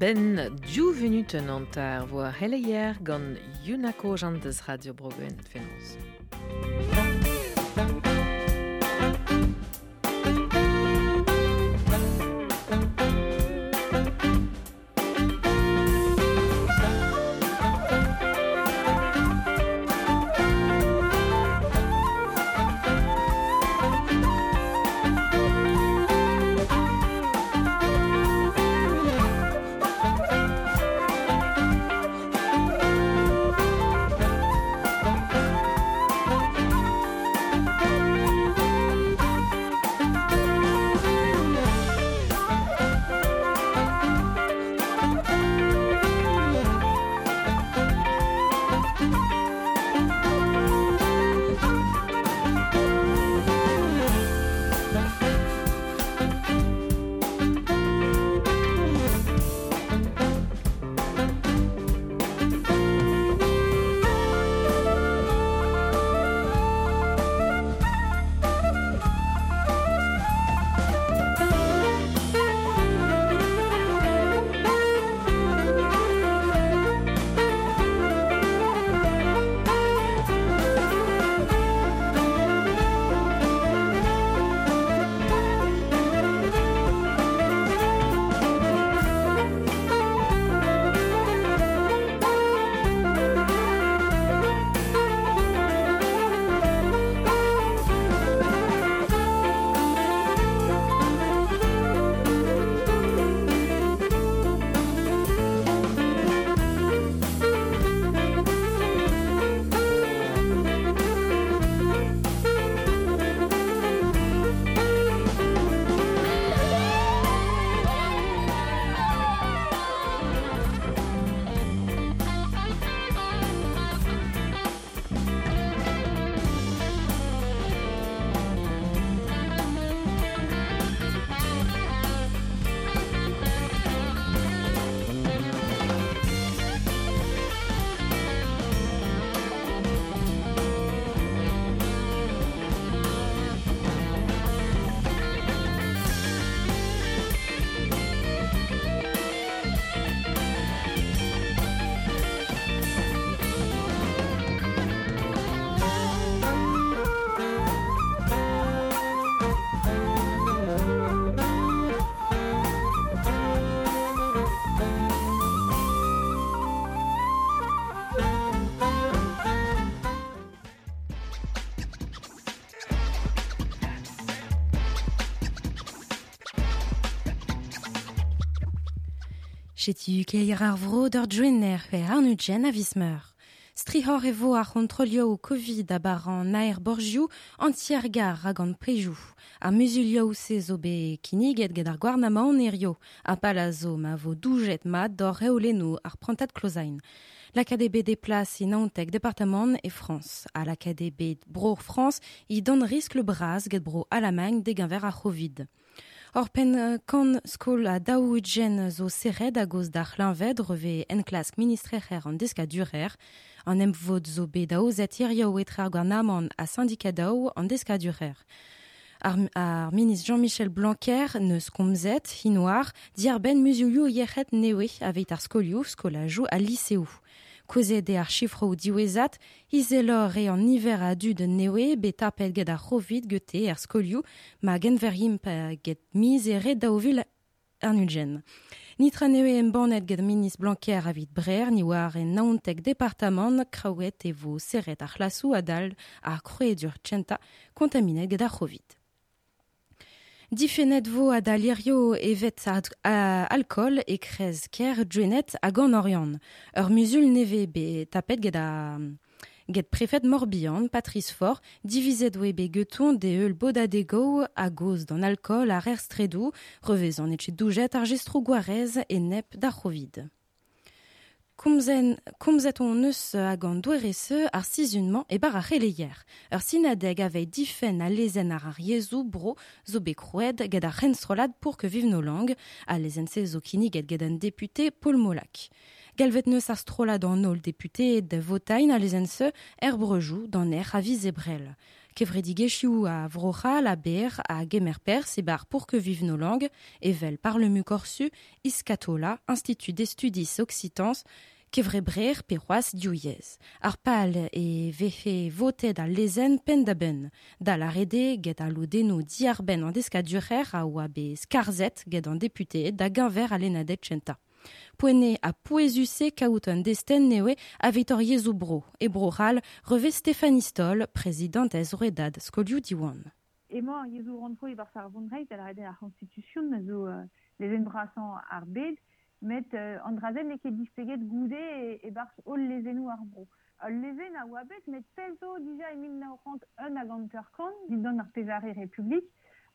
Ben duvenuten antar war helleier gant radio Jantes Radiobroggen Finance. J'ai eu ar vro d'ur djwenner pe ar a vismeur. Strihor evo ar kontrolio covid a baran naer borjou antier gar hag an prejou. Ar musulio o se zo be a palazo ma vo doujet mat d'or reolenou ar prantat klozain. L'AKDB déplace in Antec, département et France. À l'AKDB Bro France, il donne risque le bras, get bro Allemagne, dégain vers à Covid. Orpen pen euh, kan skol a daoujen zo sered a goz d'ar en classe ministre an deska durer, an em zo be a syndikat en an ministre Jean-Michel Blanquer ne skomzet, hinoar, diar ben muziou yechet newe Aveit ar Skola à a Liceu. Koze de ar chifro diwezat, izelor e an a du de newe beta apet gant ar c'hovid er skolioù ma genver imp get miz e re Nitra newe em banet gant minis Blanquer avit brer, ni war en naontek departament kraouet e vo serret ar c'hlassou adal ar kroe dur tchenta kontaminet gant Difenet vo ad alirio evet a alcool et krez ker drenet a gant orion. musul neve be tapet geda. a... Get prefet Morbihan, Patrice Fort, divised webe geton de eul boda de go a goz alcool à rers stredou en etche doujet ar gwarez e nep d'ar Kumzeton en hagan douerese ar et e bar ar releier. Ur sinadeg avei difen a lezen ar ar bro pour que vivent nos langues, à lezen se député Paul Molak. Galvet neus ar strolad député de Votaine a herbrejou se er brejou dan er Kevredigeshyu à vrocha la Ber, à Gemerper, bar pour que vivent nos langues, Evel par le Mucorsu, Iscatola Institut d'Estudis Studis Occitans, Kevrebrer, Perroas, Diuyez, Arpal et Vefe voté dal Lezen, Pendaben, da Larede, Gedaludeno, Diarben, en Descadurer, à Ouabe, Scarzet, Ged en député, da Ginver, à Poene à Pouezuse, Kauton desten à a vitoriez bro. et ral revêt Stéphanie Stoll, présidente ez redad diwan. et a yezo rantro e-bar sa la constitution, konstitution a zo euh, lezen brasan mais bed, met euh, andrazen leket dispeget goude e-bar e ol lezenou ar bro. Al euh, lezen a met pelzo dija e 1991 à ganter dit dans ar République.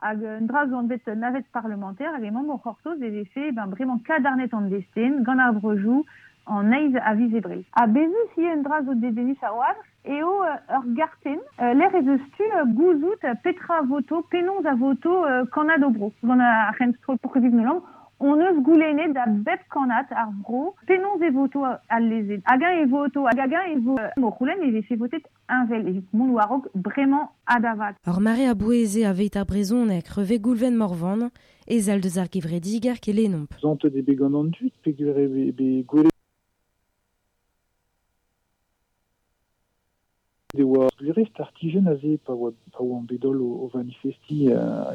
hag un dra zo bet parlementaire hag emañ Hortos, c'hortoz ez efe ben, bremañ kadarnet an desten gant aise brejou an eiz a il y A bezu si un dra zo et au oar eo ur garten euh, l'er ez eus tu euh, gouzout petra voto, penonz a voto euh, kanad obro. Gant a c'henstrol pourkeviv nolan, on ne da bep kanat ar vro, penons e voto al lezet. Hag e voto, hag hag e vo mo c'houlenn e vefe votet invel, e mon warog bremañ adavat. Ar mare a boueze a veit ar brezonek reve goulven morvan, et zal deus ar gevredi gar ke lenomp. Zante de began an dut, pe be goulé de oa glirest artigen aze pa oa an bedol o, o vanifesti euh,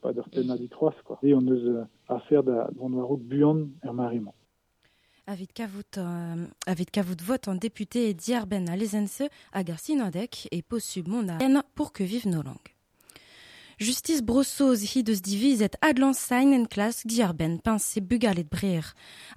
pas on roazkoa. Eon eus uh, afer da bonvarout buan ur mariment. Avit kavout, euh, avit kavout euh, vote en député diarben à Lesense, à Garcinodec et possu Mondaen pour que vivent nos langues. Justice de se divise et adlan sain en classe diarben pince bugalet brer.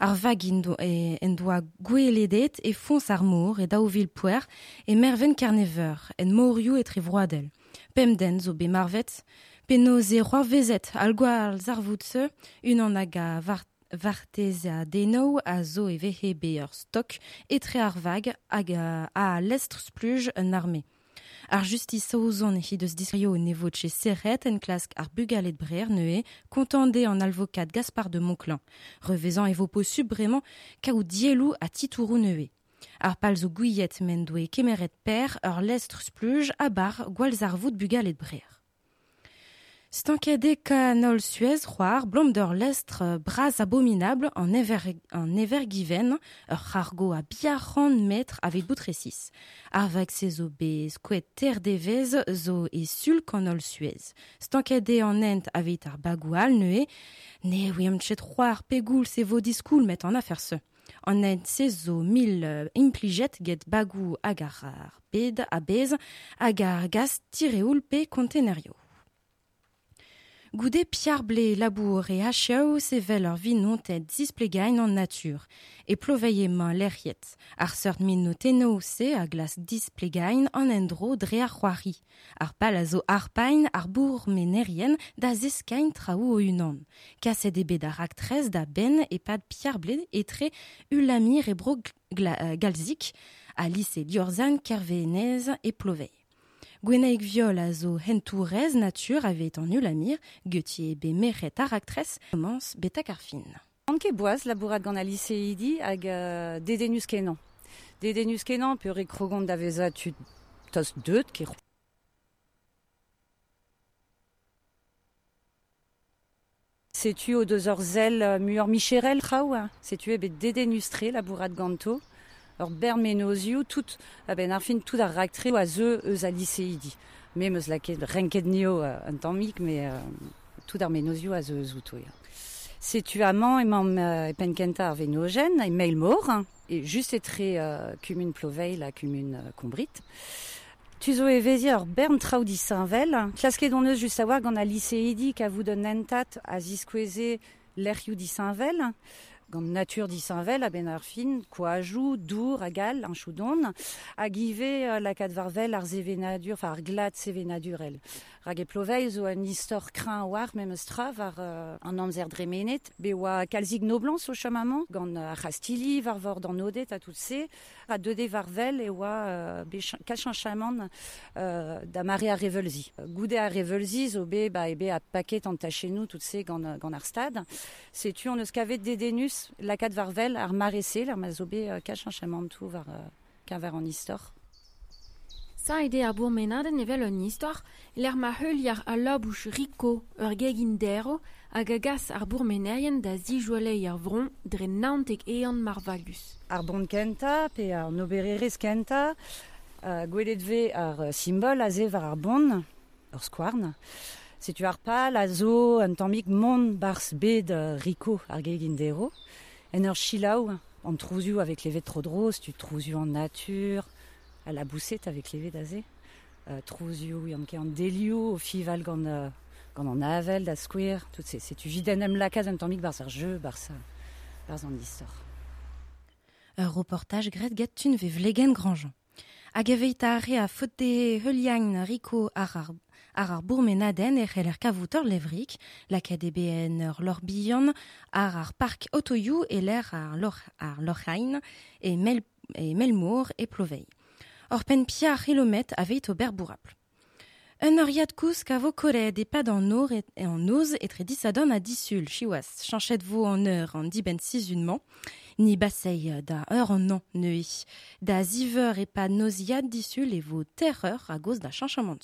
Ar vag endo, e, en doa goueledet e fons ar mour e daouvil puer e merven karnever en Mauriou et trevroadel. Pemden zo marvet Peno et vezet al gwal zarvoutse, unan aga Vartezia Deno a zo vehe beer stok etre ar vag a l'estr spluj un armé. Ar justice et hi deus disrio ne serret en klask ar de brer neue contendé en alvocat Gaspard de Monclan, revezant evo po vraiment kaou dielou a titourou neue. Ar palzo gouillet mendoué kemeret per ar l'estr spluj a bar gwalzar vout bugalet brer. Stankadé Canol Suez, Roar, Blomder Lestre, euh, Bras Abominable, en Ever, un Evergiven, euh, Hargo à Biarran Maître, avec Boutrecis. Arvac Sezobé, Squet Terre Devez, Zo et Sul Canol Suez. Stankade en Ent, avec al Nué, Ne William Chet Roar, c'est vos Discoul, met en affaire ce. En ses eaux, mille euh, impliget get bagou agarar bed abez agar gas tireul pe contenerio. Goudet Blé, labour et se velor leur non-tête displegain en nature. Et ploveille main l'erriette Arsert mino se a glace displegain en endro drea juari. Ar palazo arpain arbour menerien da zescain ou unan. Casse des bédar da ben et pas de Pierre Blé, et très ulamir et galzic euh, galzik. Alice et Diorzan, et plovey Gwenaïk Viol Azo zo hentourez nature, avait en mire, Gauthier be meret ar commence beta carfine. Anke boaz labourat gant a liseidi hag uh, dedenus kenan. Dedenus kenan peur e krogont da veza tu tos deut C'est tu aux deux heures zèle, euh, mur Michérel trao, c'est tu eh bet dedenus la labourat ganto ur bermenozioù tout a ah ben ar fin tout ar raktreo a zeu eus a liseidi. Me meus laket renket neo an euh, tammik, mais euh, tout ar menozioù a zeu zouto. tu amant emañ euh, et penkenta ar venogène, e mail mor, hein, et just etre euh, kumun ploveil la kumun euh, kombrit. Tu zo e vezi ur bern traudi sainvel, klasket hein. on eus just a war gant a liseidi ka vous donentat a ziskweze l'erioù di sainvel, hein gant nature disanvel à ben Coajou, dour, agal, an choudon, hag euh, la la varvel enfin ar glad zevenadurel. ou e crain zo war, même stra, var euh, à amzer dremenet, be oa au noblan so chamaman, à ar chastili, var à 2D a varvel et oa euh, chaman euh, da à revelzi. Goudé a revelzi zo be, ba, paquet, a taché an tachenou tout se gant, gant ar stad, dedenus la euh, var euh, varvel euh, ar marese, l'ar ma kach an chamantou var kan var an istor. Sa ede ar bour menaden evel an istor, l'ar ma ar a riko ur gegindero hag ar bour da ar vron dre nantek ean marvalus. Ar bond kenta, pe ar nobererez kenta, ar simbol aze var ar bond, ur skwarn, Setu ar pal a zo an mont bars bed uh, riko ar gegindero. Hein. En ur on trouve avec les tro tu trouzoù en nature à la boussette avec les V d'Azé, Euh, en an au fival quand on a avel, da square, tout se. Setu viden em lakaz en tammik barz ar jeu, barça barz en histoire un reportage gret Gatun tun ve Grange. Agaveita a a fote arar bourmenaden et c'heller kavoutor levrik, la KDBN, Lorbillon, arar park otoyou et l'air ar et, mel, et melmour et Plovey. E or pia avait au Berbouraple. Un oriad kous kavo des et pas d'en et en ose et trédis sadon à dissul, chiwas, chanchette vous en heure en diben sisunement, ni basseille da heure en non nuit. da ziver et pas nosiad dissul et vos terreurs à cause d'un changement de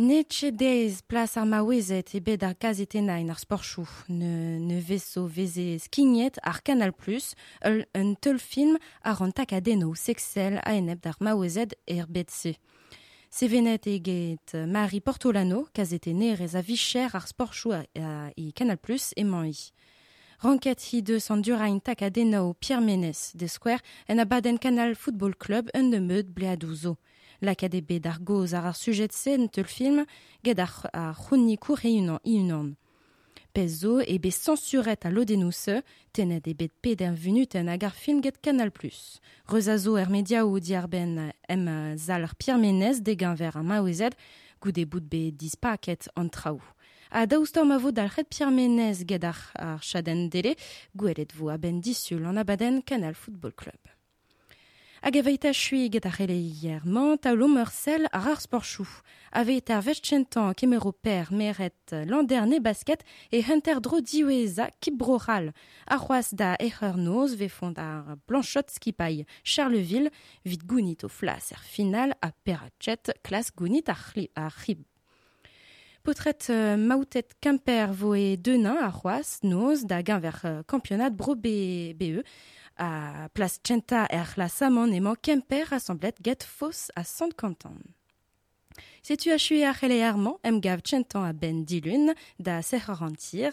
Neche dez Place ar maouezet beda ar gazetenañ ar sporchou ne, ne vezo veze skignet ar Canal Plus un teul film ar takadeno sexel aenep d'ar maouezet er betze. eget euh, Marie Portolano, kazete Nereza a vicher ar sporchou a, Canal Plus et i. Ranket hi deus an takadeno Pierre Menes de Square en Abaden Canal Football Club un de meud bleadouzo la d'Argos Dargo ar sujet-sen tel film ged a ar c'honnikour e unan. Pez Pezo e bet censuret a tenet e bet ped d'un venu film get Canal+. plus. Rezazo er media ou ben em zal ar pirmenez degen ver un maouezed, Goudé bout be dispaket an traou. A daoustor ma vo d'al pirmenez ar, ar chaden dele, gouelet abaden Canal Football Club. Agaveita chui getarele hier, manta l'omersel rar sporchou. Aveita vestchentan kemero per meret landerne basket et hunter dro diweza kibroral. Arroas da ve vefondar blanchot Skipay, Charleville vite gounit au flaser final à perachet classe gounit à rib. Potret euh, maoutet Quimper voe Denain à Roas, Noz, Daguin vers euh, Campionat Bro BE, à Centa et Samon et Kemper rassemblet get Foss à San Canton. Si tu as c'hele à man, ben dilun, da serrar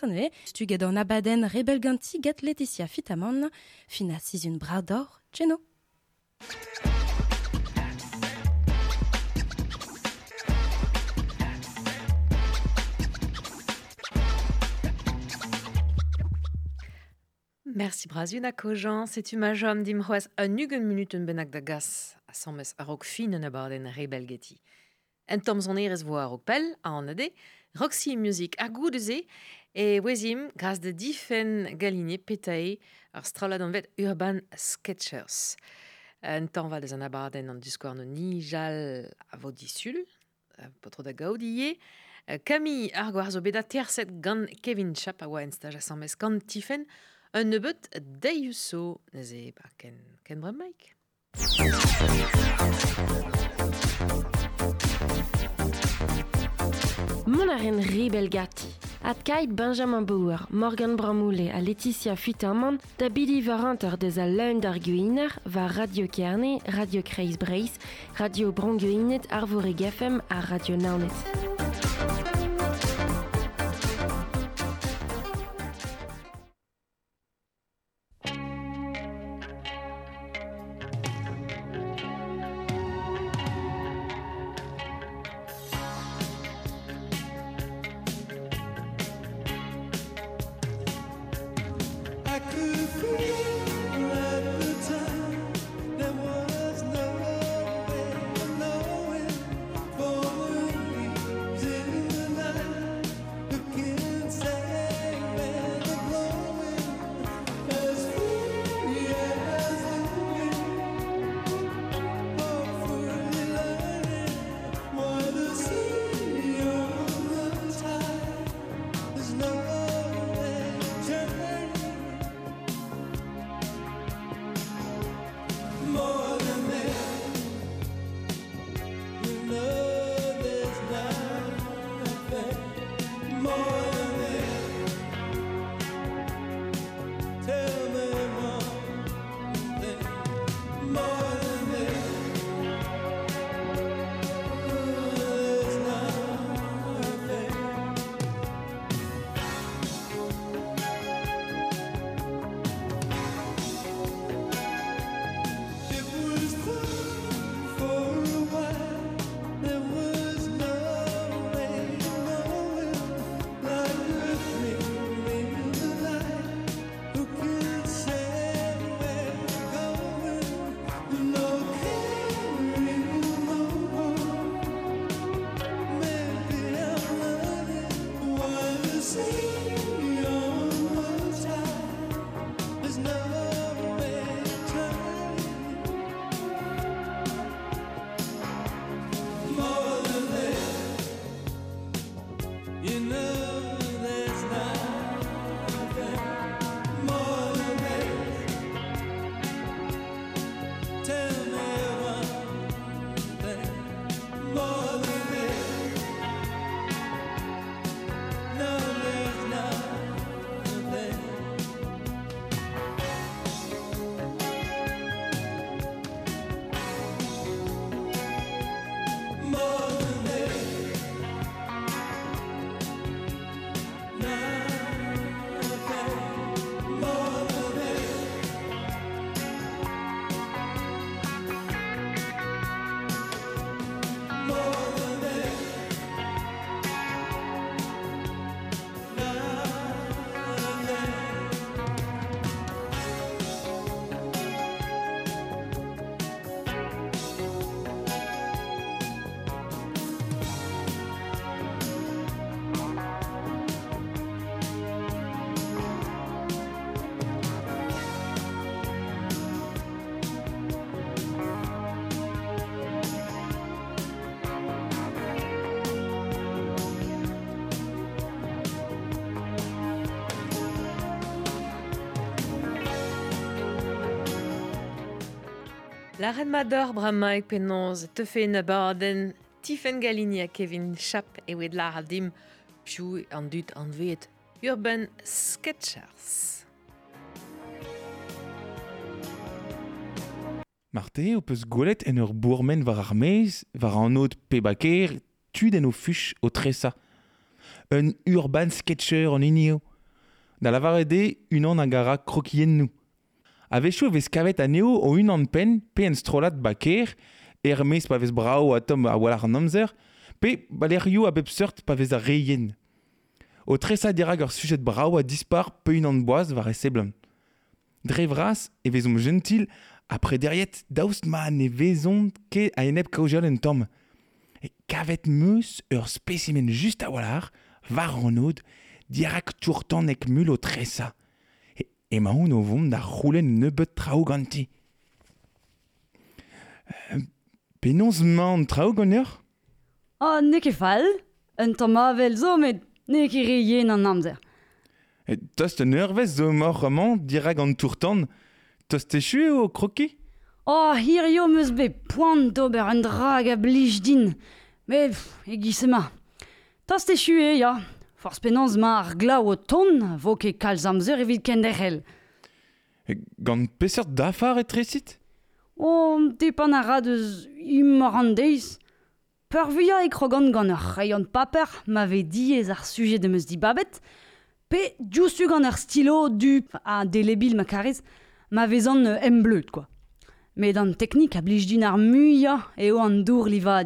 ne, stu gadon abaden rebelganti get Laetitia Fitamon, fina bras d'or, Cheno. Merci brazun kojan, tu ma majeure dimroaz a nugen minuten benak gaz à a sammes a rog finen a barden rebel geti. En tom on erez au a pel, à Roxy Music à goudeze, et Wesim, grâce de difen galine petae ar dans Urban Sketchers. En tom va des a en discours de nijal à Vaudissul, pas potro da Camille ar gwarzobeda terset Gan Kevin Chap a en à son sammes Gan Tiffen, un النبت دايوسو زي Ken, Mike. Mon arène Ribelgati, Adkaïd Benjamin Bauer, Morgan Bramoulet à Laetitia Fitterman, Tabili Varanter des Alleun d'Arguiner, va Radio Kerné, Radio Kreis Breis, Radio Bronguinet, Arvore Gafem à Radio Naunet. La Reine Mador, Brahma et Penonz, Tefeina Baden, Tiffen Galinia, Kevin Chap et Wedla Hadim, Piu en dut en Viet, Urban Sketchers. Marte, opus eus golet en ur bourmen var ar meiz, war an out pebaker, tu en o tressa. Un urban sketcher en inio. Dans la une unan agara krokien nous avevo a neo o unan pen pe en strolat baker, Hermes pa vez brao a tom a walar an amzer, pe balerio a bep seurt pa vez a reien. O tresa dirag sujet brao a dispar pe unan boaz va rester blan. Drevras e vezom gentil après derrière daoust ma ne vezon ke a enep en tom. Et kavet meus ur spécimen just a walar, var an dirac dirak tourtan mul o tressa. e ma vont da c'houlen nebeut trao ganti. Euh, Penons ma an trao Ah, ne ke fall. Un tan avel vel zo, met ne ke re an amzer. Et tos te nervez zo mor roman, dira gant tourtan, tos te chue o kroki Oh, hir yo meus be poant d'ober an drag a blij din. Me, e gisema. Tos te chue, ya. Forz penaz ma ar glau o ton, vo ke kalz amzer evit kender el. E gant peseurt dafar e tresit O, oh, tepan a ra deus imar an deiz. Peur e krogant gant ur rayon paper, ma ve di ar suje de meus di babet, pe djousu gant ar stilo du a delebil ma karez, ma ve zan ne em quoi. Met an teknik a blij din ar muia eo an dour liva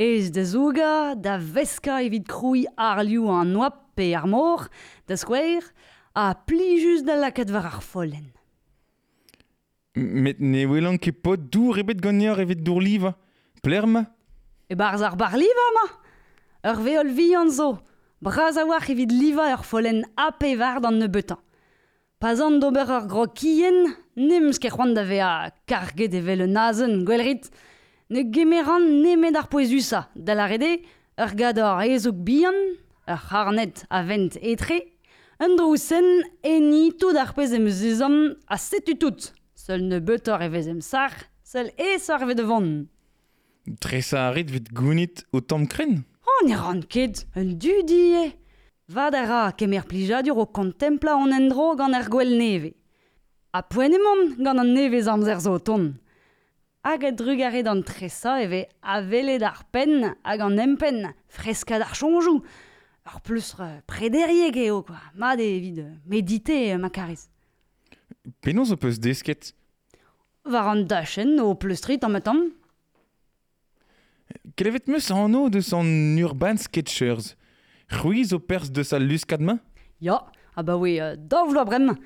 Ez da zouga, da veska evit krui ar liu an noap pe ar mor, da skwer, a pli just da lakad war ar folen. Met ne welan ke pot dou rebet ganyar evit dour liva, pler ma? E barz ar bar liva ma? Ur ve ol vi an zo, braz a war evit liva ur folen ape var dan ne betan. Pas an dober grokien, gro kien, nims da ve a karget evel nazen, gwelrit, ne gemeran nemet ar poezusa. da ar ede, ur gador ezog bihan, ur harnet a vent etre, un drousen eni tout ar pez em zizom a setu tout. Seul ne betor evez sar, seul e sar evez vant. Tresa a vit vet gounit o tom kren Oh, ne ran ket, un du di e. Vad du kemer plijadur o kontempla on en dro gant ar er gwell neve. Ha poen emon gant an neve zamzer zo tonn. hag a e drugare d'an tresa eve a vele d'ar hag an empen freska d'ar chonjou. Ar plus re eo, geo, euh, Ma de vid medite, ma kariz. Penoz o peus desket? Var an dachen o plus trit an metan. E Kelevet meus an de son urban sketchers? Ruiz o pers de sa luskadma? Ja, a ah ba we, euh, da vlo brem.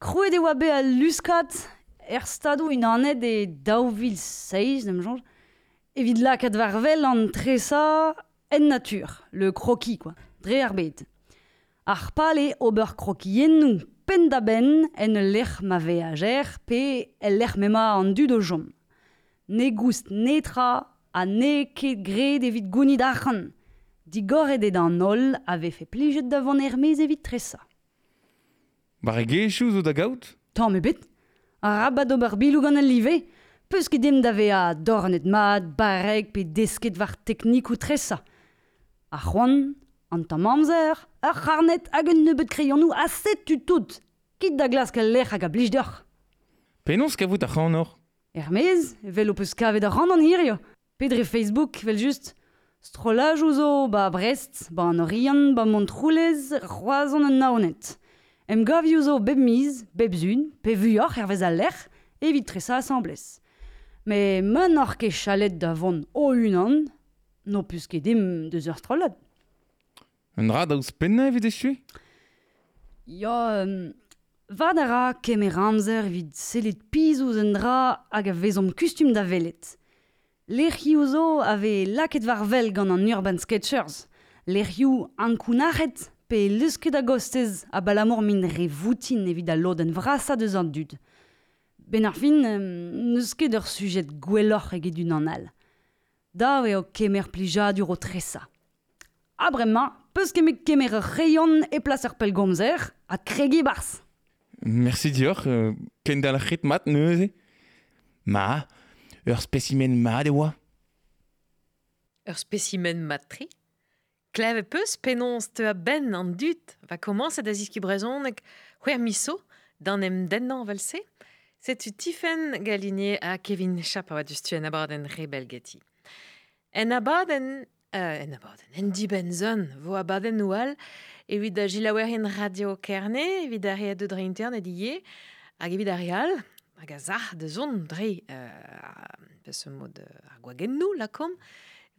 Kruet e oa be a luskad, er stadou un aned e daouvil seiz, nem jonge, evit la kat varvel an tresa en natur, le kroki, quoi, dre ar bet. Ar pale ober kroki nou pen da ben en lec'h ma veager pe el mema an du do jom. Ne goust netra an ne ket gre evit gouni d'achan. Di gore de dan nol ave fe plijet da von ermez evit tresa. Bar e chouz o da gout Tant me bet a rabat ober bilou gant al-live, peus ket dem da vea dornet mat, bareg pe desket war teknik ou tresa. A c'hoan, an tam amzer, ar c'harnet hag un nebet kreionou a set tu tout, kit da glas ket lec'h hag a blij d'or. Penons ket vout a c'hoan or. Hermez, vel o peus kavet ar an hirio. Pedre Facebook, vel just, strolaj ouzo ba Brest, ba an ba Montroulez, roazan an naonet. Em gavio zo beb miz, beb zun, pe vuyoc er vez a lec'h, evit tre sa asemblez. Me man ar ke chalet da vant o unan no pus ket dem deus ur strolad. Un ra da ouz evit eus chui? Ya, um, va da ra kem e er ramzer evit selet pizo un dra hag a vezom kustum da velet. Lec'hio zo ave laket war vel gant an urban sketchers. an ankounaret pe lusket a gostez a balamor min re voutin evit a loden vrasa deus an dud. Ben ar fin, neus ket ur sujet gwellor eget dun an al. Da e o kemer plija du o tresa. Abremma, peus kemer kemer reion e plas ar pel gomzer, a kregi bars. Merci dior, euh, ken dal chet mat neuze. Ma, ur spesimen ma de oa. Ur spesimen matrit? Klevepus penons te a ben an dut, va commencer da ziki brezonek, hwer miso, dan em dennan valse, setu tifen galinier a Kevin Chapawa du stu en abaden rebelgeti. En abaden, euh, en abaden, en di benzon, vo abaden oual, evit da jilawerien radio kerne, evit a rea de dre internet e iye, hag evit da real, hag a zah de zon dre, euh, pe se mod euh, ar gwagennou lakom,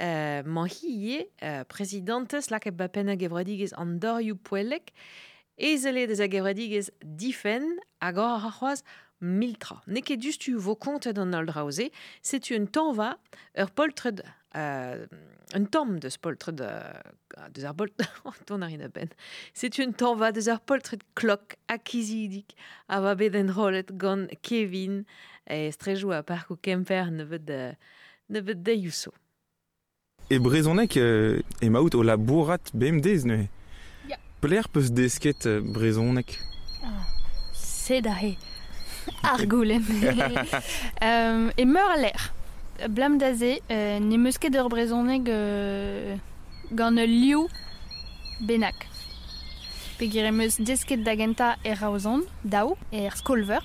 Euh, ma hiye euh, presidentes la kebapena bapenag evradigez puelek, dorioù poellek, ezele des a difen hag miltra. Neke ket justu Donald kontet c'est une draoze, setu un tanva ur poltred euh, un tom de spoltre de, euh, de ar ton arina ben. C'est une tomba de ar de cloque acquisidique, a va bet gon Kevin et strejou a kemper ne veut de, ne veut de yousso. e brezonek euh, e maout o labourat bem dez ne. Yeah. peus desket euh, brezonek. Sed ah, a ar eh, euh, e meur a l'air. Blam daze, euh, ne meus ket ur brezonek gant ur liou benak. Pe gire meus desket da genta e raozon, daou, e er skolver,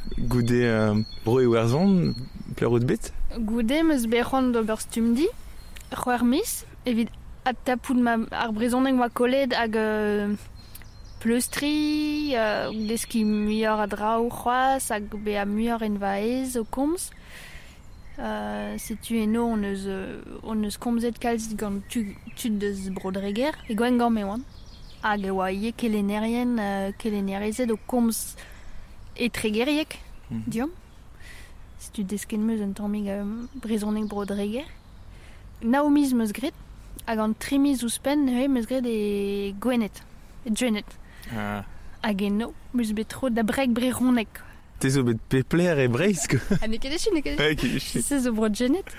goude euh, bro e warzon, pleur bet Goude meus behon do ber stumdi, c'hoer mis, evit at tapout ma ar brezhoneg ma koled hag euh, pleustri, euh, deski des a draoù c'hoaz, hag be a muior en vaez o komz. Euh, se tu on eus, eus komzet kalzit gant tud deus brodreger, e gwen gant me oan. Hag e oa ie kelenerien, kelenerezet o komz... e tregeriek, mm. diom. Si desken meus an tammig a brezonek bro dreger. Naomiz meus gret, hag an trimiz ouspen, hoi meus gret e gwenet, e dwenet. Ah. Hag e no, meus betro tro da Te zo bet pepler e breizko. ha ah, ne kedeshi, ne kedeshi. E ha ne Se zo bro djenet.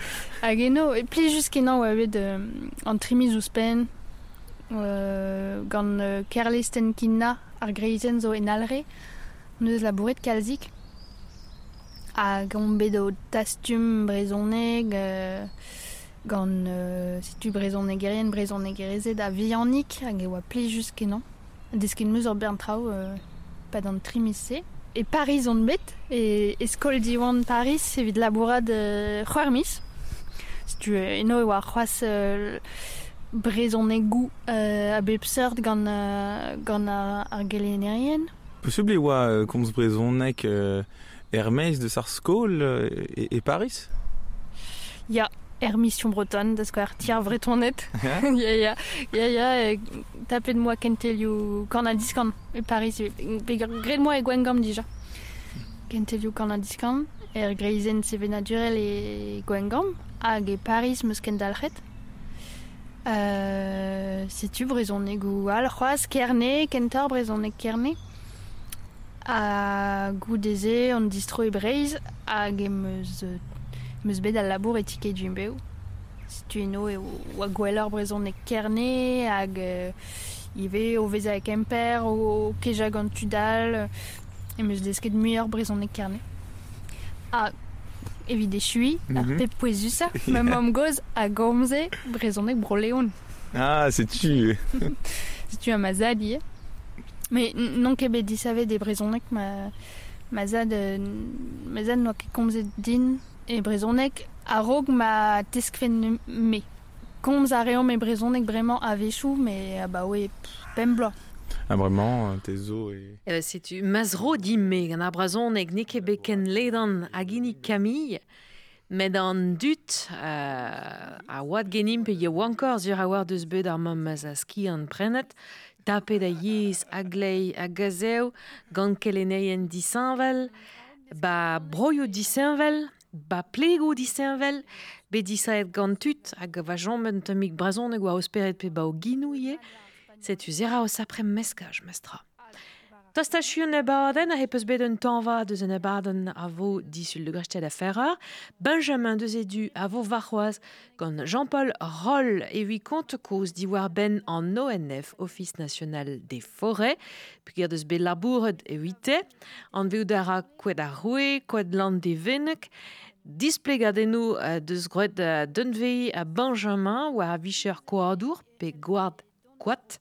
Hag e no, e pli jus oa bet euh, an trimiz ouspen, euh, gant euh, kerlisten kinna ar greizen zo en alre. nous la bourrée de calzik a gombe tastum brezonneg euh, gant euh, si tu brezon egerien, brezon egerezet a vianik hag e oa pli juske non. Deskin meus ur bern trao, euh, pa d'an trimise. E Paris on bet, e, e, skol diwan Paris evit labourad euh, c'hoar mis. Situ euh, eno e oa c'hoaz euh, brezon egou a bepseurt gant, euh, gant ar, Possible euh, comme ce brezhonek Neck, euh, Hermès de Sarscole et euh, et, et, Paris a Hermission bretonne, da skwer tir vretournet. Ya, y a. Tapez de moi kentelio korna diskan Paris, gré de moi et gwengam you Kentelio korna diskan, er greizen c'est naturel et gwengam, hag Paris me kendalchet. Euh, tu brezhonek ou al c'hoaz kentor brezhonek kerne a gudeze an distro e breiz hag emeus, emeus bet al labour e tike jimbeu. Situeno e oa gweler carné. e kerne hag euh, ive o vez a kemper o keja gant tudal emeus desket muioc'h on est Kerné. À evide chui mm -hmm. même homme poezusa à mam a est brezonek broleon. Ah, c'est tu C'est tu amazali, eh mais non que bet savait des brezonek ma, ma zad, euh, ma zad noa ket din e brezonek a ma teskfen me. Komz a mes e brezonek vraiment à vechou, mais ah bah oui, pemblo. Ah, vraiment, euh, tes os et... si tu mazro mais, gant abrazon eg neke beken ledan agini Camille, mais dans dut euh, a wat genim pe ye wankor zur a war deus bet ar mam maz a en prenet, tapet da yiz a glei a gazeu, gant keleneien disanvel, ba broio disanvel, ba plego disanvel, be disaet gant tut, hag va jomben tamik brazon eo a osperet pe ba o ye setu zera o sapre meskaj, mestra. Das Station e Baden he peus bet un tanva deus e Baden a disul de Grachtel à Ferrer, Benjamin de Zedu à vo quand Jean-Paul Roll et hui kont cause diwar ben en ONF, Office National des Forêts, puis gardes bet et e en an veoudar a kwed a roue, kwed land de venek, displegadeno e euh, euh, d'un à Benjamin, ou à vicher Coadour, pe kwat,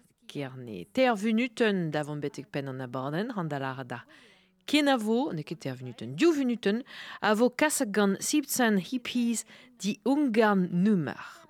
Kearney. Tervu Newton davon betek pen aborden randalarda. Kenavo, ne ket Newton, avo kasagan gant hippies di ungarn numar.